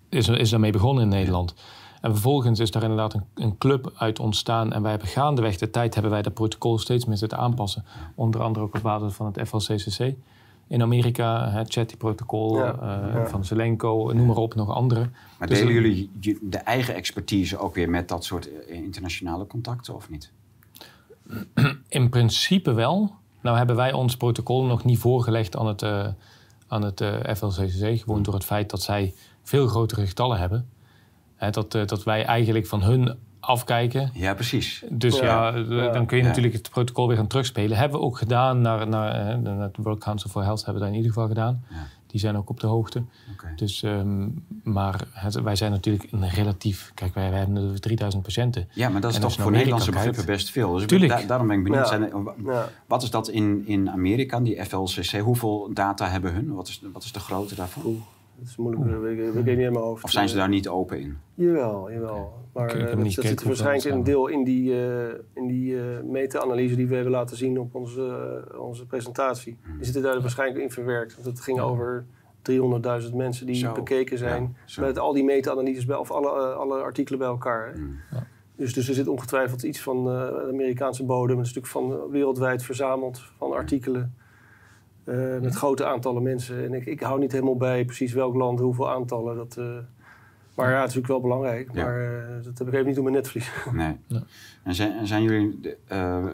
is, is daarmee begonnen in Nederland. En vervolgens is daar inderdaad een, een club uit ontstaan. En wij hebben gaandeweg de tijd hebben wij dat protocol steeds meer zitten aanpassen. Onder andere ook op basis van het FLCCC. In Amerika, het Chatty-protocol Ja, eh, ja. van Zelenko, noem maar op, nog andere. Maar Dus delen jullie de eigen expertise ook weer met dat soort eh, internationale contacten of niet? In principe wel. Nou hebben wij ons protocol nog niet voorgelegd aan het, eh, aan het eh, FLCCC. Gewoon door het feit dat zij veel grotere getallen hebben. Hè, dat, eh, dat wij eigenlijk van hun afkijken. Ja, precies. Dus ja, Ja, eh, ja. dan kun je Ja. natuurlijk het protocol weer gaan terugspelen. Hebben we ook gedaan. Naar, naar, eh, naar het World Council for Health hebben we dat in ieder geval gedaan. Ja. Die zijn ook op de hoogte. Dus, ehm, maar het, wij zijn natuurlijk een relatief... Kijk, wij, wij hebben er 3000 patiënten. Ja, maar dat is En toch voor Nederlandse begrippen best veel. Dus Tuurlijk. da- daarom ben ik benieuwd. Zijn. Wat is dat in, in Amerika, die FLCC? Hoeveel data hebben hun? Wat is, wat is de grootte daarvan? Dat is moeilijk, dat weet ik, weet ik niet in mijn hoofd. Of zijn ze daar niet open in? Jawel, jawel. Maar heb eh, dat, dat zit waarschijnlijk een er deel in die, eh, in die eh, meta-analyse die we hebben laten zien op onze, onze presentatie. Hmm. Die zitten daar waarschijnlijk in verwerkt. Want het ging over 300.000 mensen die Zo, bekeken zijn. ja, met al die meta-analyses, bij, of alle, alle artikelen bij elkaar. Hmm. Dus, dus er zit ongetwijfeld iets van eh, de Amerikaanse bodem, een stuk van wereldwijd verzameld van artikelen. Eh, met grote aantallen mensen. En ik, ik hou niet helemaal bij precies welk land, hoeveel aantallen. Dat, eh, maar ja, het is natuurlijk wel belangrijk. Ja. Maar eh, dat heb ik even niet op mijn netvlies. Nee. En zijn, en zijn jullie... eh,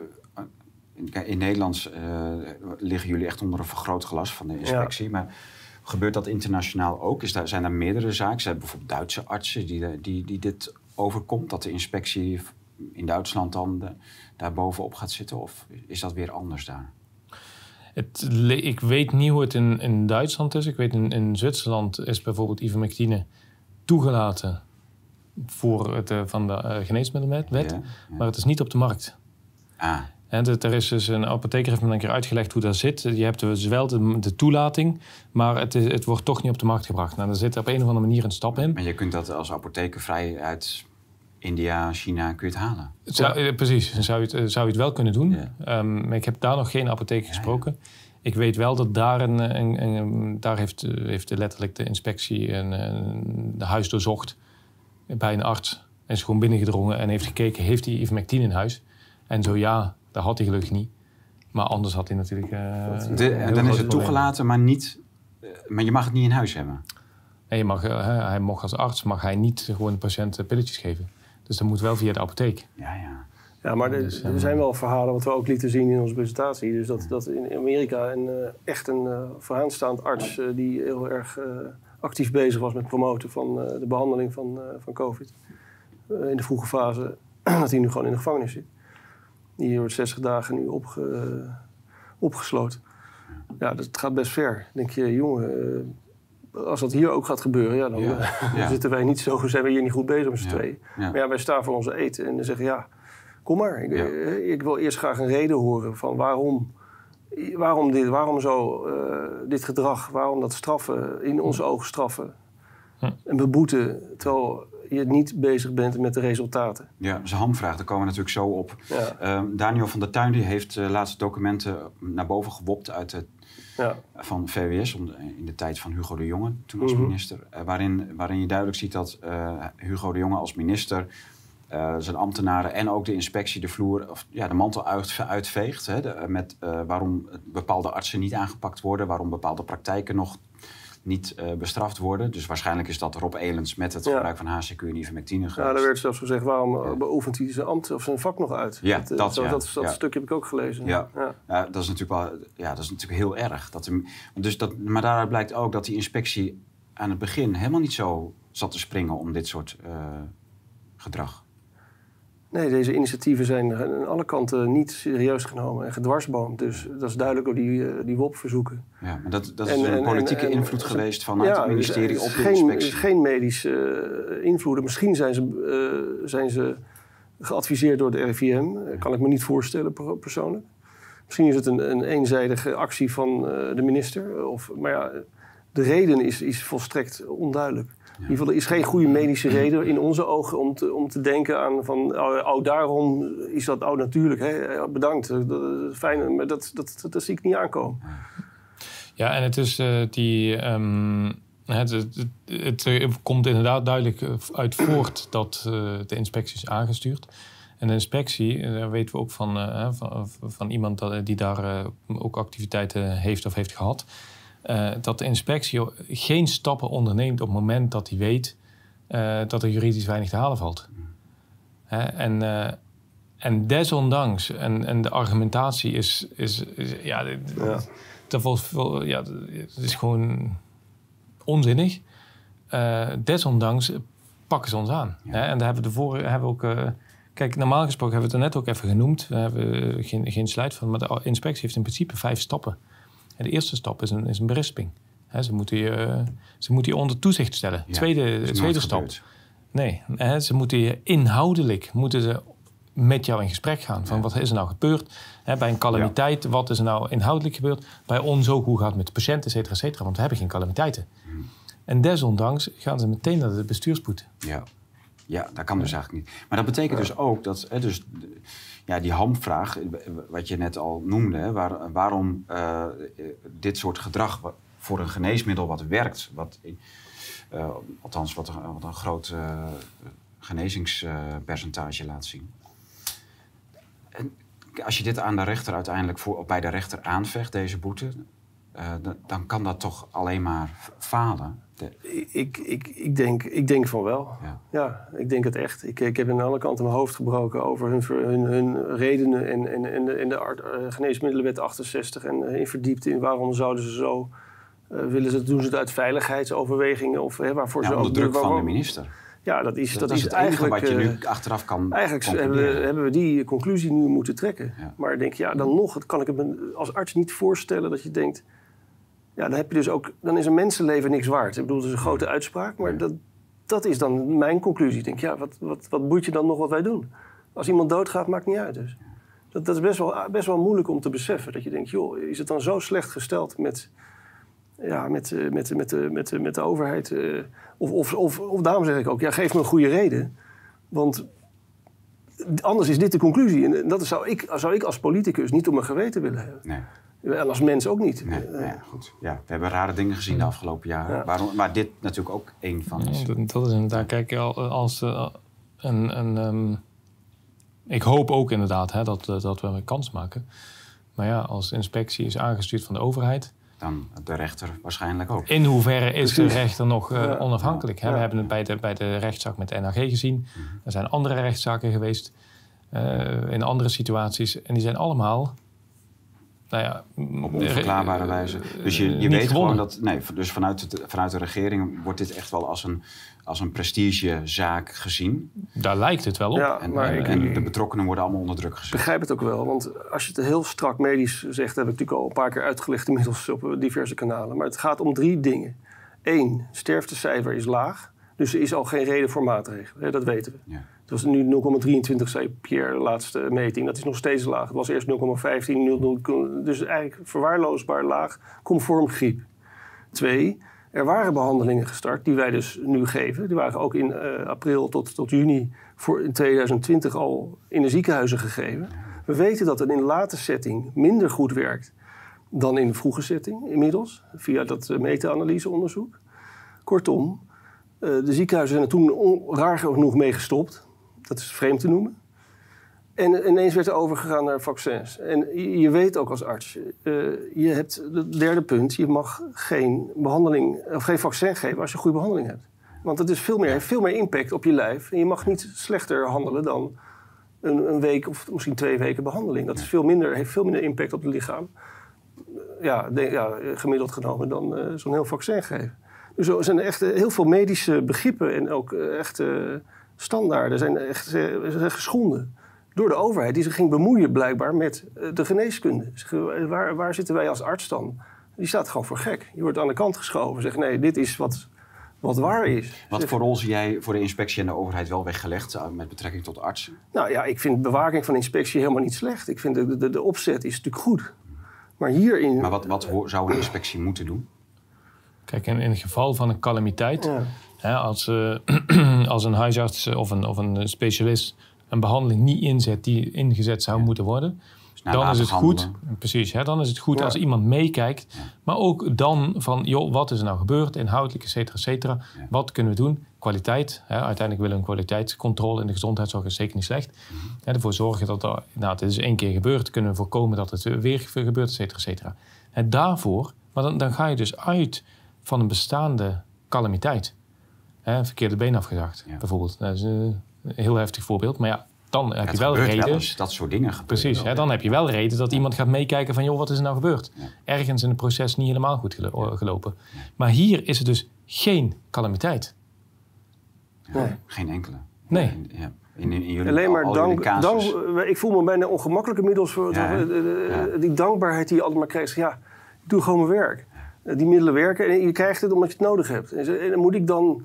in Nederlands eh, liggen jullie echt onder een vergrootglas van de inspectie. Maar gebeurt dat internationaal ook? Is daar, zijn er meerdere zaken? Zijn er bijvoorbeeld Duitse artsen die, die, die dit overkomt? Dat de inspectie in Duitsland dan de, daar bovenop gaat zitten? Of is dat weer anders daar? Het, ik weet niet hoe het in, in Duitsland is. Ik weet in, in Zwitserland is bijvoorbeeld ivermectine toegelaten voor het eh, van de eh, geneesmiddelenwet, Ja, ja. maar het is niet op de markt. Ah, En er er is dus een apotheker heeft me een keer uitgelegd hoe dat zit. Je hebt dus wel de, de toelating, maar het, is, het wordt toch niet op de markt gebracht. Nou, er zit op een of andere manier een stap in. maar je kunt dat als apotheker vrij uit India, China, kun je het halen. Zou, eh, precies, zou je, het, eh, zou je het wel kunnen doen. Ja. Ehm, maar ik heb daar nog geen apotheker gesproken. Ik weet wel dat daar, een, een, een- daar heeft, eh, heeft de letterlijk de inspectie een, de huis doorzocht bij een arts. En is gewoon binnengedrongen en heeft gekeken, heeft hij ivermectine in huis? En zo ja, dat had hij gelukkig niet. Maar anders had hij natuurlijk... De- en dan is het toegelaten, maar niet... maar je mag het niet in huis hebben. En je mag, hij mocht als arts mag hij niet gewoon de patiënt pilletjes geven. Dus dat moet wel via de apotheek. Ja, ja. Ja, maar er, Dus, er eh, zijn wel verhalen wat we ook lieten zien in onze presentatie. Dus dat, dat in Amerika een, eh, echt een eh, vooraanstaand arts die heel erg eh, actief bezig was met promoten van eh, de behandeling van, eh, van COVID. eh, in de vroege fase, dat hij nu gewoon in de gevangenis zit. Die wordt 60 dagen nu opge, opgesloten. Ja, dat gaat best ver. Dan denk je, jongen, als dat hier ook gaat gebeuren, ja, dan, Ja, eh, ja. zitten wij niet zo, zijn we hier niet goed bezig met z'n Ja, tweeën. ja. Maar ja, wij staan voor onze eten en dan zeggen ja, kom maar. Ik, Ja. eh, ik wil eerst graag een reden horen van waarom waarom dit, waarom zo eh, dit gedrag, waarom dat straffen, in onze ogen straffen en beboeten, terwijl je niet bezig bent met de resultaten. Ja, dat is een hamvraag. Daar komen we natuurlijk zo op. Ja. Ehm, Daniel van der Tuin die heeft de laatste documenten naar boven gewopt uit de, Ja. van VWS in de tijd van Hugo de Jonge, toen als Mhm. minister. eh, waarin, waarin je duidelijk ziet dat eh, Hugo de Jonge als minister eh, zijn ambtenaren en ook de inspectie de vloer, of ja, de mantel uit, uitveegt. Hè, de- met, waarom bepaalde artsen niet aangepakt worden, waarom bepaalde praktijken nog niet eh, bestraft worden. Dus waarschijnlijk is dat Rob Elens met het Ja. gebruik van HCQ en ivermectine Ja, daar werd zelfs gezegd, waarom eh, beoefent hij zijn ambt of zijn vak nog uit? Ja, dat, eh, dat, zo- ja, dat, stukje heb ik ook gelezen. Ja. Ja. Dat is natuurlijk wel, ja, dat is natuurlijk heel erg. Dat er, dus dat, maar daaruit blijkt ook dat die inspectie aan het begin helemaal niet zo zat te springen om dit soort gedrag. Nee, deze initiatieven zijn aan alle kanten niet serieus genomen en gedwarsboomd. Dus dat is duidelijk door die, eh, die WOP-verzoeken. Ja, maar dat, dat is een politieke invloed geweest vanuit het ministerie op de geen, inspectie. geen medische eh, invloeden. Misschien zijn ze, eh, zijn ze geadviseerd door de RIVM. Eh, Kan ik me niet voorstellen per- persoonlijk. Misschien is het een, een eenzijdige actie van de minister. Of, maar ja, de reden is, is volstrekt onduidelijk. In ieder geval, er is geen goede medische reden in onze ogen om te, om te denken aan van... Oh, oh, daarom is dat oh, natuurlijk. Hè? Bedankt, fijn. Maar dat, dat, dat, zie ik niet aankomen. Ja, en het is eh, die. ehm, het, het, eh, komt inderdaad duidelijk eh, uit voort dat de inspectie is aangestuurd. En de inspectie, daar weten we ook van, van, van iemand die daar ook activiteiten heeft of heeft gehad. Eh, dat de inspectie geen stappen onderneemt op het moment dat hij weet eh, dat er juridisch weinig te halen valt. Hè, en, eh, en desondanks, en, en de argumentatie is, is, is ja, dit- dat was veel, ja, het is gewoon onzinnig. Desondanks pakken ze ons aan. Hè? En daar hebben we de vorige hebben we ook. kijk, normaal gesproken hebben we het er net ook even genoemd. We hebben geen, geen slide van, maar de inspectie heeft in principe vijf stappen. En de eerste stap is een, is een berisping. Ze, moeten je, ze moeten je onder toezicht stellen. Ja, tweede tweede stap. gebeurd. Nee, ze moeten je inhoudelijk moeten ze met jou in gesprek gaan. Van wat is er nou gebeurd? Bij een calamiteit, wat is er nou inhoudelijk gebeurd? Bij ons ook, hoe gaat het met de patiënt, et cetera, et cetera. Want we hebben geen calamiteiten. Hmm. En desondanks gaan ze meteen naar de bestuurspoed. Ja. Ja, dat kan dus eigenlijk niet. Maar dat betekent dus ook dat hè, dus, ja, die hamvraag, eh, wat je net al noemde, hè, waar, waarom eh, dit soort gedrag voor een geneesmiddel wat werkt, wat, eh, althans wat een, wat een groot genezingspercentage laat zien. En als je dit aan de rechter uiteindelijk voor, bij de rechter aanvecht, deze boete, dan, dan kan dat toch alleen maar falen. Ik, ik, ik, denk, ik denk van wel. Ja. Ja, ik denk het echt. Ik, ik heb aan alle kanten mijn hoofd gebroken over hun, hun, hun redenen en, en, en de, en de art- eh, geneesmiddelenwet 68 en eh, in verdiept in waarom zouden ze zo eh, willen ze doen ze het uit veiligheidsoverwegingen of hè, waarvoor Ja, ze onder druk van de minister. Ja, dat is, Dat, dat, is is het enige eigenlijk. wat je nu achteraf kan Eigenlijk hebben we, hebben we die conclusie nu moeten trekken. Maar ik denk, ja, dan nog, kan ik me als arts niet voorstellen dat je denkt... Ja, dan heb je dus ook, dan is een mensenleven niks waard. Ik bedoel, dat is een grote uitspraak, maar dat, dat is dan mijn conclusie. Ik denk, ja, wat, wat, wat boeit je dan nog wat wij doen? Als iemand doodgaat, maakt niet uit dus. Dat, dat is best wel, best wel moeilijk om te beseffen. Dat je denkt, joh, is het dan zo slecht gesteld met, ja, met, eh, met, met, met, met, met de overheid? eh, Of, of, of, of daarom zeg ik ook, ja, geef me een goede reden. Want anders is dit de conclusie. En dat zou ik, zou ik als politicus niet op mijn geweten willen hebben. Nee. En als mens ook niet. Nee, nou ja, goed. Ja, we hebben rare dingen gezien de afgelopen jaren. Waarom, maar dit natuurlijk ook één van is. Ja, dat, dat is inderdaad, kijk, al- als eh, een, een, ehm, ik hoop ook inderdaad hè, dat, eh, dat we een kans maken. Maar ja, als inspectie is aangestuurd van de overheid. Dan de rechter waarschijnlijk ook. In hoeverre is de rechter nog eh, Ja. onafhankelijk? Hè? We hebben het bij de, bij de rechtszaak met de NAG gezien. Er zijn andere rechtszaken geweest eh, in andere situaties. En die zijn allemaal. Nou ja, Op onverklaarbare wijze. Dus je, je Eh, weet gewoon dat. Nee, dus vanuit, het, vanuit de regering wordt dit echt wel als een, als een prestigezaak gezien. Daar lijkt het wel op. Ja, En, maar en, ik- en de betrokkenen worden allemaal onder druk Ik gezet. begrijp het ook wel, want als je het heel strak medisch zegt, heb ik natuurlijk al een paar keer uitgelegd inmiddels op diverse kanalen. Maar het gaat om drie dingen. Eén, sterftecijfer is laag. Dus er is al geen reden voor maatregelen, hè, dat weten we. Het was nu 0,23, zei Pierre, de laatste meting. Dat is nog steeds laag. Het was eerst 0,15, 0,0, dus eigenlijk verwaarloosbaar laag, conform griep. Twee, er waren behandelingen gestart die wij dus nu geven. Die waren ook in eh, april tot, tot juni voor in 2020 al in de ziekenhuizen gegeven. We weten dat het in de late setting minder goed werkt dan in de vroege setting inmiddels, via dat uh, meta-analyseonderzoek. Kortom, eh, de ziekenhuizen zijn er toen raar genoeg mee gestopt. Dat is vreemd te noemen. En ineens werd er overgegaan naar vaccins. En je, weet ook als arts, eh, je hebt het derde punt, je mag geen behandeling of geen vaccin geven als je goede behandeling hebt. Want het is veel meer, heeft veel meer impact op je lijf. En je mag niet slechter handelen dan een, een week of misschien twee weken behandeling. Dat is veel minder, heeft veel minder impact op het lichaam. Ja, ja gemiddeld genomen dan eh, zo'n heel vaccin geven. Dus er zijn echt eh, heel veel medische begrippen en ook eh, echt standaarden zijn echt eh, zijn geschonden door de overheid. Die zich ging bemoeien blijkbaar met de geneeskunde. Zeg, Waar, waar zitten wij als arts dan? Die staat gewoon voor gek. Je wordt aan de kant geschoven. Zegt nee, dit is wat, wat waar is. Wat Zeg, voor rol zie jij voor de inspectie en de overheid wel weggelegd met betrekking tot artsen? Nou ja, ik vind bewaking van inspectie helemaal niet slecht. Ik vind de, de, de opzet is natuurlijk goed. Maar hierin... Maar wat, wat zou een inspectie moeten doen? Kijk, in, in het geval van een calamiteit, hè, als, eh, als een huisarts of een, of een specialist een behandeling niet inzet die ingezet zou moeten worden, naar dan is het goed. Precies, hè, dan is het goed Ja. als iemand meekijkt. Maar ook dan van, joh, wat is er nou gebeurd, inhoudelijk, et cetera, et cetera. Wat kunnen we doen? Kwaliteit. Hè, uiteindelijk willen we een kwaliteitscontrole in de gezondheidszorg is zeker niet slecht. Hè, ervoor zorgen dat er, nou, het is één keer gebeurd, kunnen we voorkomen dat het weer gebeurt, et cetera, et cetera. En daarvoor, maar dan, dan ga je dus uit van een bestaande calamiteit. Hè, een verkeerde been afgezakt, bijvoorbeeld. Dat is eh, een heel heftig voorbeeld. Maar ja, dan heb het je wel reden. wel dat soort dingen gebeuren Precies, hè, dan heb je wel reden dat iemand gaat meekijken van... joh, wat is er nou gebeurd? Ergens in het proces niet helemaal goed gelo- gelopen. Maar hier is het dus geen calamiteit. Nee. Geen enkele. Nee. In, ja, in, in jullie, Alleen maar dank, dank, ik voel me bijna ongemakkelijk inmiddels voor Ja, eh, eh, eh, die dankbaarheid die je altijd maar krijgt. Ja, ik doe gewoon mijn werk. Eh, Die middelen werken en je krijgt het omdat je het nodig hebt. En, dan moet ik dan...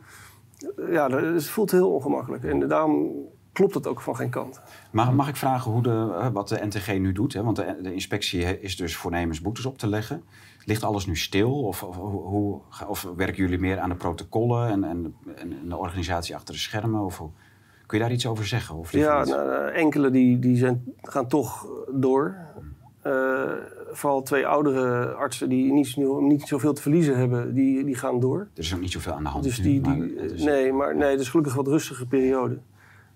eh, Ja, dat- het voelt heel ongemakkelijk. En daarom klopt het ook van geen kant. Mag, mag ik vragen hoe de, eh, wat de NTG nu doet? Hè? Want de, de inspectie is dus voornemens boetes op te leggen. Ligt alles nu stil? Of, of, hoe- of werken jullie meer aan de protocollen en, en, en de organisatie achter de schermen? Of hoe, kun je daar iets over zeggen? Of Ja, nou, enkele die, die zijn, gaan toch door. Vooral twee oudere artsen die niet, niet zoveel te verliezen hebben, die, die gaan door. Er is ook niet zoveel aan de hand. Dus die, maar die, het is- nee, maar nee, het is gelukkig wat rustige periode.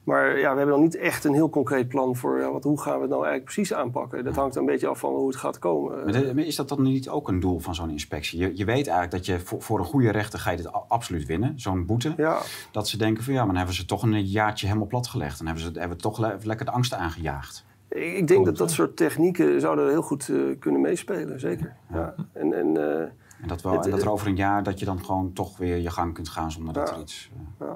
Maar ja, we hebben nog niet echt een heel concreet plan voor ja, wat, hoe gaan we het nou eigenlijk precies aanpakken. Dat hangt een beetje af van hoe het gaat komen. Maar de- maar is dat dan niet ook een doel van zo'n inspectie? Je, je weet eigenlijk dat je voor, voor een goede rechter ga je dit absoluut winnen, zo'n boete. Ja. Dat ze denken van ja, maar dan hebben ze toch een jaartje helemaal platgelegd. Dan hebben ze hebben toch le- lekker de angst aangejaagd. Ik ik denk dat dat soort technieken zouden heel goed eh, kunnen meespelen, zeker. Ja. En, en, eh, En dat, wel, Het- en dat er over een jaar dat je dan gewoon toch weer je gang kunt gaan zonder dat er iets... eh,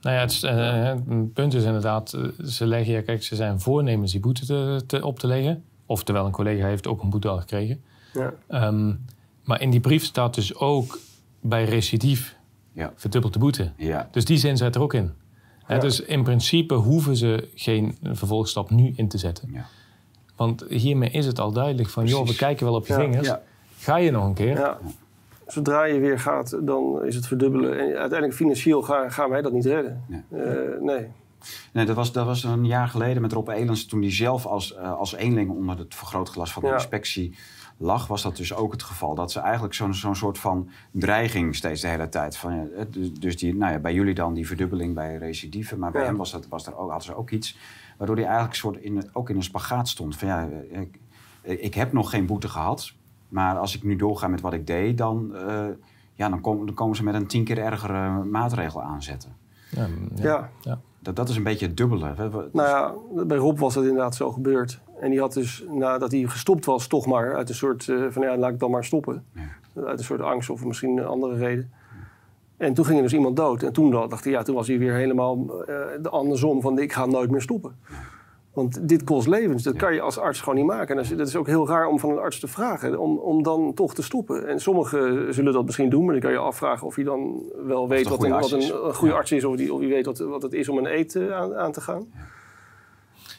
Nou ja, het, eh, punt is inderdaad, eh, ze leggen, ja, kijk, ze zijn voornemens die boete te, te- op te leggen. Oftewel, een collega heeft ook een boete al gekregen. Ja. Ehm, maar in die brief staat dus ook bij recidief Ja. verdubbeld de boete. Ja. Dus die zin zit er ook in. Hè, Ja. Dus in principe hoeven ze geen vervolgstap nu in te zetten. Want hiermee is het al duidelijk van, joh, we kijken wel op je Ja. vingers. Ja. Ga je nog een keer? Ja. Zodra je weer gaat, dan is het verdubbelen. En uiteindelijk financieel gaan, gaan wij dat niet redden. Eh, nee. Nee, dat was, dat was een jaar geleden met Rob Elens. Toen hij zelf als, eh, als eenling onder het vergrootglas van de Ja. inspectie lag, was dat dus ook het geval. Dat ze eigenlijk zo'n zo'n soort van dreiging steeds de hele tijd. Van, dus- dus die, nou ja, bij jullie dan die verdubbeling bij recidive. Maar bij Ja. hem was, dat, was er ook, hadden ze ook iets. Waardoor hij eigenlijk soort in, ook in een spagaat stond. Van ja, ik, ik heb nog geen boete gehad. Maar als ik nu doorga met wat ik deed, dan, eh, ja, dan, kom- dan komen ze met een tien keer ergere maatregel aanzetten. Ja, Ja. ja. Dat, dat is een beetje het dubbele. Nou ja, bij Rob was dat inderdaad zo gebeurd. En die had dus, nadat hij gestopt was, toch maar uit een soort uh, van ja, laat ik dan maar stoppen. Uit een soort angst of misschien een andere reden. En toen ging er dus iemand dood. En toen dacht hij, ja, toen was hij weer helemaal uh, de andersom van ik ga nooit meer stoppen. Want dit kost levens. Dat kan je als arts gewoon niet maken. En dat is, ook heel raar om van een arts te vragen. Om, om dan toch te stoppen. En sommigen zullen dat misschien doen. Maar dan kan je afvragen of hij dan wel weet wat, een, wat een, goede Ja. arts is. Of die, of die weet wat, wat het is om een eet eh, aan, aan te gaan. Ja,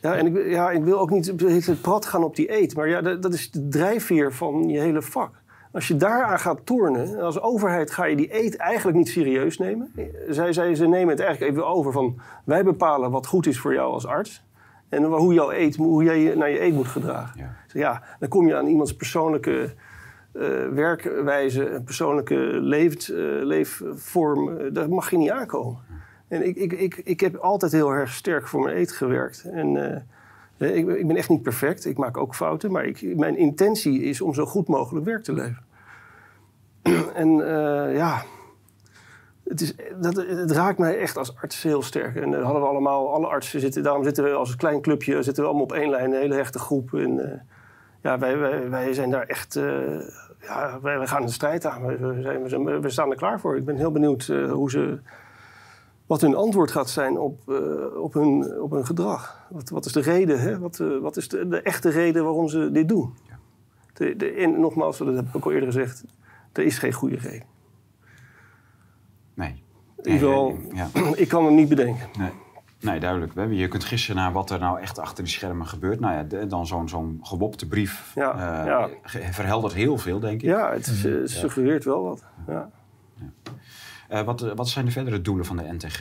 en ik, ja, ik wil ook niet tijd prat gaan op die eet. Maar ja, dat, dat is de drijfveer van je hele vak. Als je daaraan gaat tornen, als overheid ga je die eet eigenlijk niet serieus nemen. Zij, zij, ze nemen het eigenlijk even over van... wij bepalen wat goed is voor jou als arts. En hoe, jouw eet, hoe jij je naar je eet moet gedragen. Ja. ja, dan kom je aan iemands persoonlijke eh, werkwijze... persoonlijke leeft, eh, leefvorm. eh, daar mag je niet aankomen. En ik, ik, ik, ik heb altijd heel erg sterk voor mijn eet gewerkt. En eh, ik, ik ben echt niet perfect. Ik maak ook fouten. Maar ik, mijn intentie is om zo goed mogelijk werk te leveren. en eh, ja, het, is, dat, het raakt mij echt als arts heel sterk. En dat hadden we allemaal, alle artsen zitten, daarom zitten we als een klein clubje, zitten we allemaal op één lijn, een hele hechte groep. En eh, ja, wij, wij, wij zijn daar echt, eh, ja, wij, wij gaan de strijd aan. We, zijn, we, we staan er klaar voor. Ik ben heel benieuwd eh, hoe ze, wat hun antwoord gaat zijn op, eh, op, hun, op hun gedrag. Wat, wat is de reden, hè? Wat, eh, wat is de, de echte reden waarom ze dit doen? De, de, en nogmaals, dat heb ik ook al eerder gezegd, er is geen goede reden. Nee. Ieder geval, Ja. ik kan hem niet bedenken. Nee. Nee, duidelijk. We hebben- Je kunt gissen naar wat er nou echt achter die schermen gebeurt. Nou ja, de- dan zo'n zo'n gewopte brief eh, ja. ge- verheldert heel veel, denk ik. Ja, het eh, suggereert wel wat. Ja. Eh, wat, eh, wat zijn de verdere doelen van de NTG?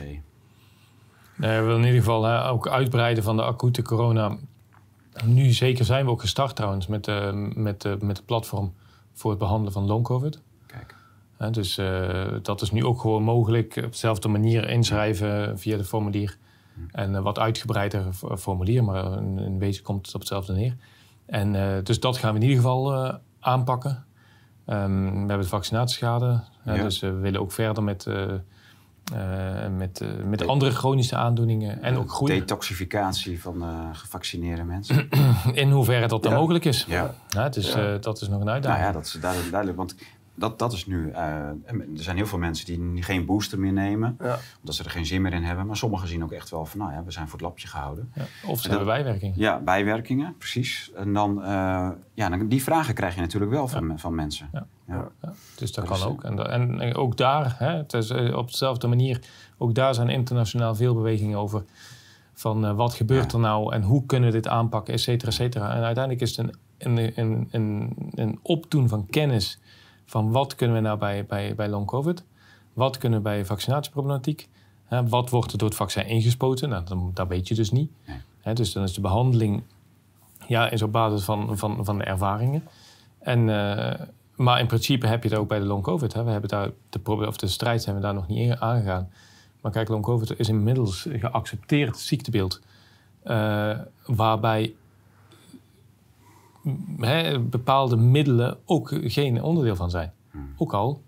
Nee, we willen in ieder geval hè, ook uitbreiden van de acute corona. Nu zeker zijn we ook gestart trouwens met, eh, met, eh, met het platform voor het behandelen van long covid. Kijk. Dus eh, dat is nu ook gewoon mogelijk op dezelfde manier inschrijven via de formulier. En een wat uitgebreider formulier, maar in, in wezen komt het op hetzelfde neer. En eh, dus dat gaan we in ieder geval eh, aanpakken. Ehm, we hebben de vaccinatieschade. Ja. Dus eh, we willen ook verder met, eh, eh, met, met andere chronische aandoeningen. En ook groeien. Detoxificatie van gevaccineerde mensen. In hoeverre dat dan Ja. mogelijk is. Ja. het is, dat is nog een Nou uitdaging. ja, dat is duidelijk, duidelijk want dat, dat is nu... eh, er zijn heel veel mensen die geen booster meer nemen. Omdat ze er geen zin meer in hebben. Maar sommigen zien ook echt wel van, nou ja, we zijn voor het lapje gehouden. Ja, of ze En hebben bijwerkingen. Ja, bijwerkingen, precies. En dan, eh, ja, dan, die vragen krijg je natuurlijk wel van, van mensen. Ja. Ja. Dus dat Dat kan is- ook. En, en, en ook daar, hè, het is, eh, op dezelfde manier, ook daar zijn internationaal veel bewegingen over. Van eh, wat gebeurt er nou en hoe kunnen we dit aanpakken, et cetera, et cetera. En uiteindelijk is het een, een, een, een, een opdoen van kennis van wat kunnen we nou bij, bij, bij long covid, wat kunnen we bij vaccinatieproblematiek, hè, wat wordt er door het vaccin ingespoten, nou, dan, dat weet je dus niet. Hè, dus dan is de behandeling ja, is op basis van, van, van de ervaringen. En, eh, maar in principe heb je het ook bij de long covid. Hè. We hebben daar de, of de strijd zijn we daar nog niet in aangegaan. Maar kijk, long covid is inmiddels een geaccepteerd ziektebeeld. eh, waarbij hè, bepaalde middelen ook geen onderdeel van zijn. Ook al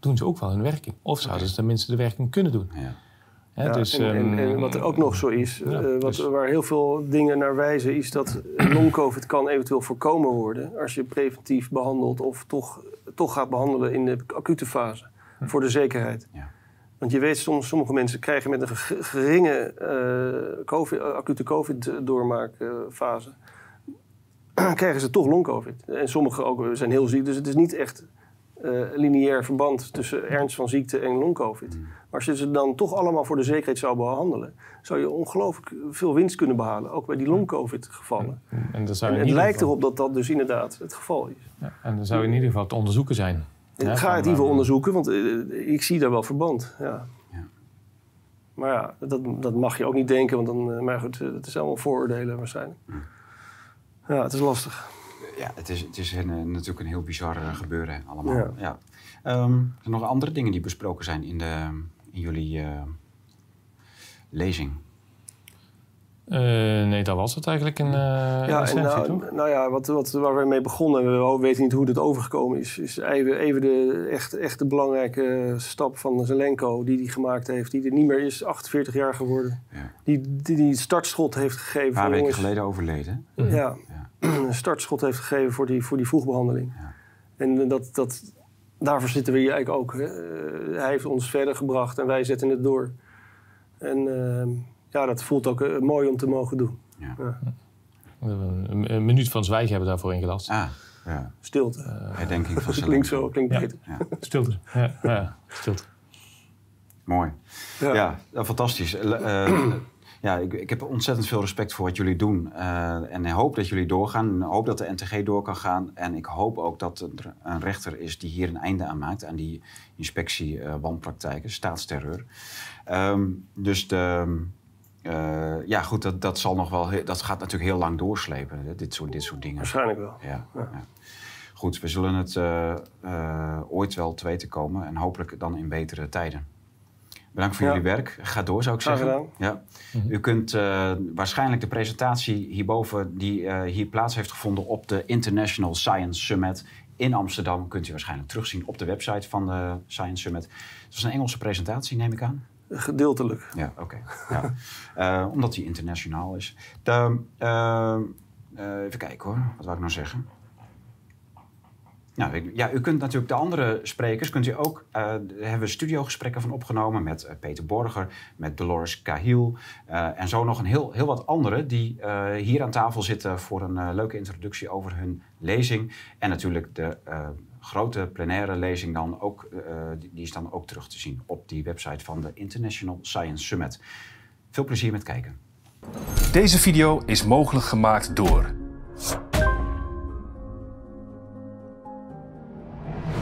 doen ze ook wel hun werking. Of zouden ze tenminste de werking kunnen doen. Hè, Ja, dus, en, en, en ehm, wat er ook nog zo is, ja, eh, wat, dus- waar heel veel dingen naar wijzen, is dat long-covid kan eventueel voorkomen worden als je preventief behandelt of toch, toch gaat behandelen in de acute fase. Hm. Voor de zekerheid. Want je weet, soms, sommige mensen krijgen met een ge- geringe eh, COVID, eh, acute COVID-doormaakfase, krijgen ze toch long-covid. En sommigen ook zijn heel ziek, dus het is niet echt eh, lineair verband tussen ernst van ziekte en long-covid. Maar als je ze dan toch allemaal voor de zekerheid zou behandelen, zou je ongelooflijk veel winst kunnen behalen, ook bij die long-covid-gevallen. en dat zou En het lijkt geval- erop dat dat dus inderdaad het geval is. Ja, en dan zou in ieder geval te onderzoeken zijn. Ik Hè, ga het in ieder geval eh, onderzoeken, want eh, ik zie daar wel verband. Ja. Maar ja, dat, dat mag je ook niet denken, want dan, eh, maar goed, dat is allemaal vooroordelen waarschijnlijk. Ja, het is lastig. Ja, het is, het is een, eh, natuurlijk een heel bizar eh, gebeuren allemaal. Ja. Ja. Ehm, er zijn nog andere dingen die besproken zijn in, de, in jullie eh, lezing? Eh, nee, dat was het eigenlijk in, eh ja, toch? nou, nou ja, wat, wat, waar we mee begonnen, we weten niet hoe dit overgekomen is, is even, even de echt, echt de belangrijke stap van Zelenko die hij gemaakt heeft, die er niet meer is, 48 jaar geworden. Die, die die het startschot heeft gegeven. Een paar weken jongens, geleden overleden. Ja, een startschot heeft gegeven voor die, voor die vroegbehandeling. En dat, dat, daarvoor zitten we hier eigenlijk ook. Hè. Eh, hij heeft ons verder gebracht en wij zetten het door. En eh, ja, dat voelt ook eh, mooi om te mogen doen. Ja. Een, een minuut van zwijgen hebben we daarvoor ingelast. Ah, ja. Stilte. Herdenking van Dat klinkt zo, klinkt beter. Ja. Stilte. Ja, ja, stilte. Mooi. Ja. Ja, eh, fantastisch. Ja, ik, ik heb ontzettend veel respect voor wat jullie doen. Eh, en ik hoop dat jullie doorgaan. Ik hoop dat de NTG door kan gaan. En ik hoop ook dat er een rechter is die hier een einde aan maakt. Aan die inspectie wanpraktijken, staatsterreur. Ehm, dus de, eh, ja, goed, dat, dat, zal nog wel, dat gaat natuurlijk heel lang doorslepen. hè, Dit soort, dit soort dingen. Waarschijnlijk wel. Ja, ja. Goed, we zullen het eh, eh, ooit wel te weten komen. En hopelijk dan in betere tijden. Bedankt voor Ja. jullie werk. Ga door, zou ik Graag zeggen. gedaan. Ja. U kunt eh, waarschijnlijk de presentatie hierboven, die eh, hier plaats heeft gevonden op de International Science Summit in Amsterdam, kunt u waarschijnlijk terugzien op de website van de Science Summit. Het was een Engelse presentatie, neem ik aan. Gedeeltelijk. Ja, oké. Ja. Eh, omdat die internationaal is. De, eh, eh, even kijken hoor, wat wou ik nou zeggen? Nou, ja, u kunt natuurlijk de andere sprekers, kunt u ook, eh, hebben we studiogesprekken van opgenomen met Peter Borger, met Dolores Cahiel eh, en zo nog een heel, heel wat anderen die hier aan tafel zitten voor een leuke introductie over hun lezing. En natuurlijk de grote plenaire lezing dan ook, eh, die, die is dan ook terug te zien op die website van de International Science Summit. Veel plezier met kijken. Deze video is mogelijk gemaakt door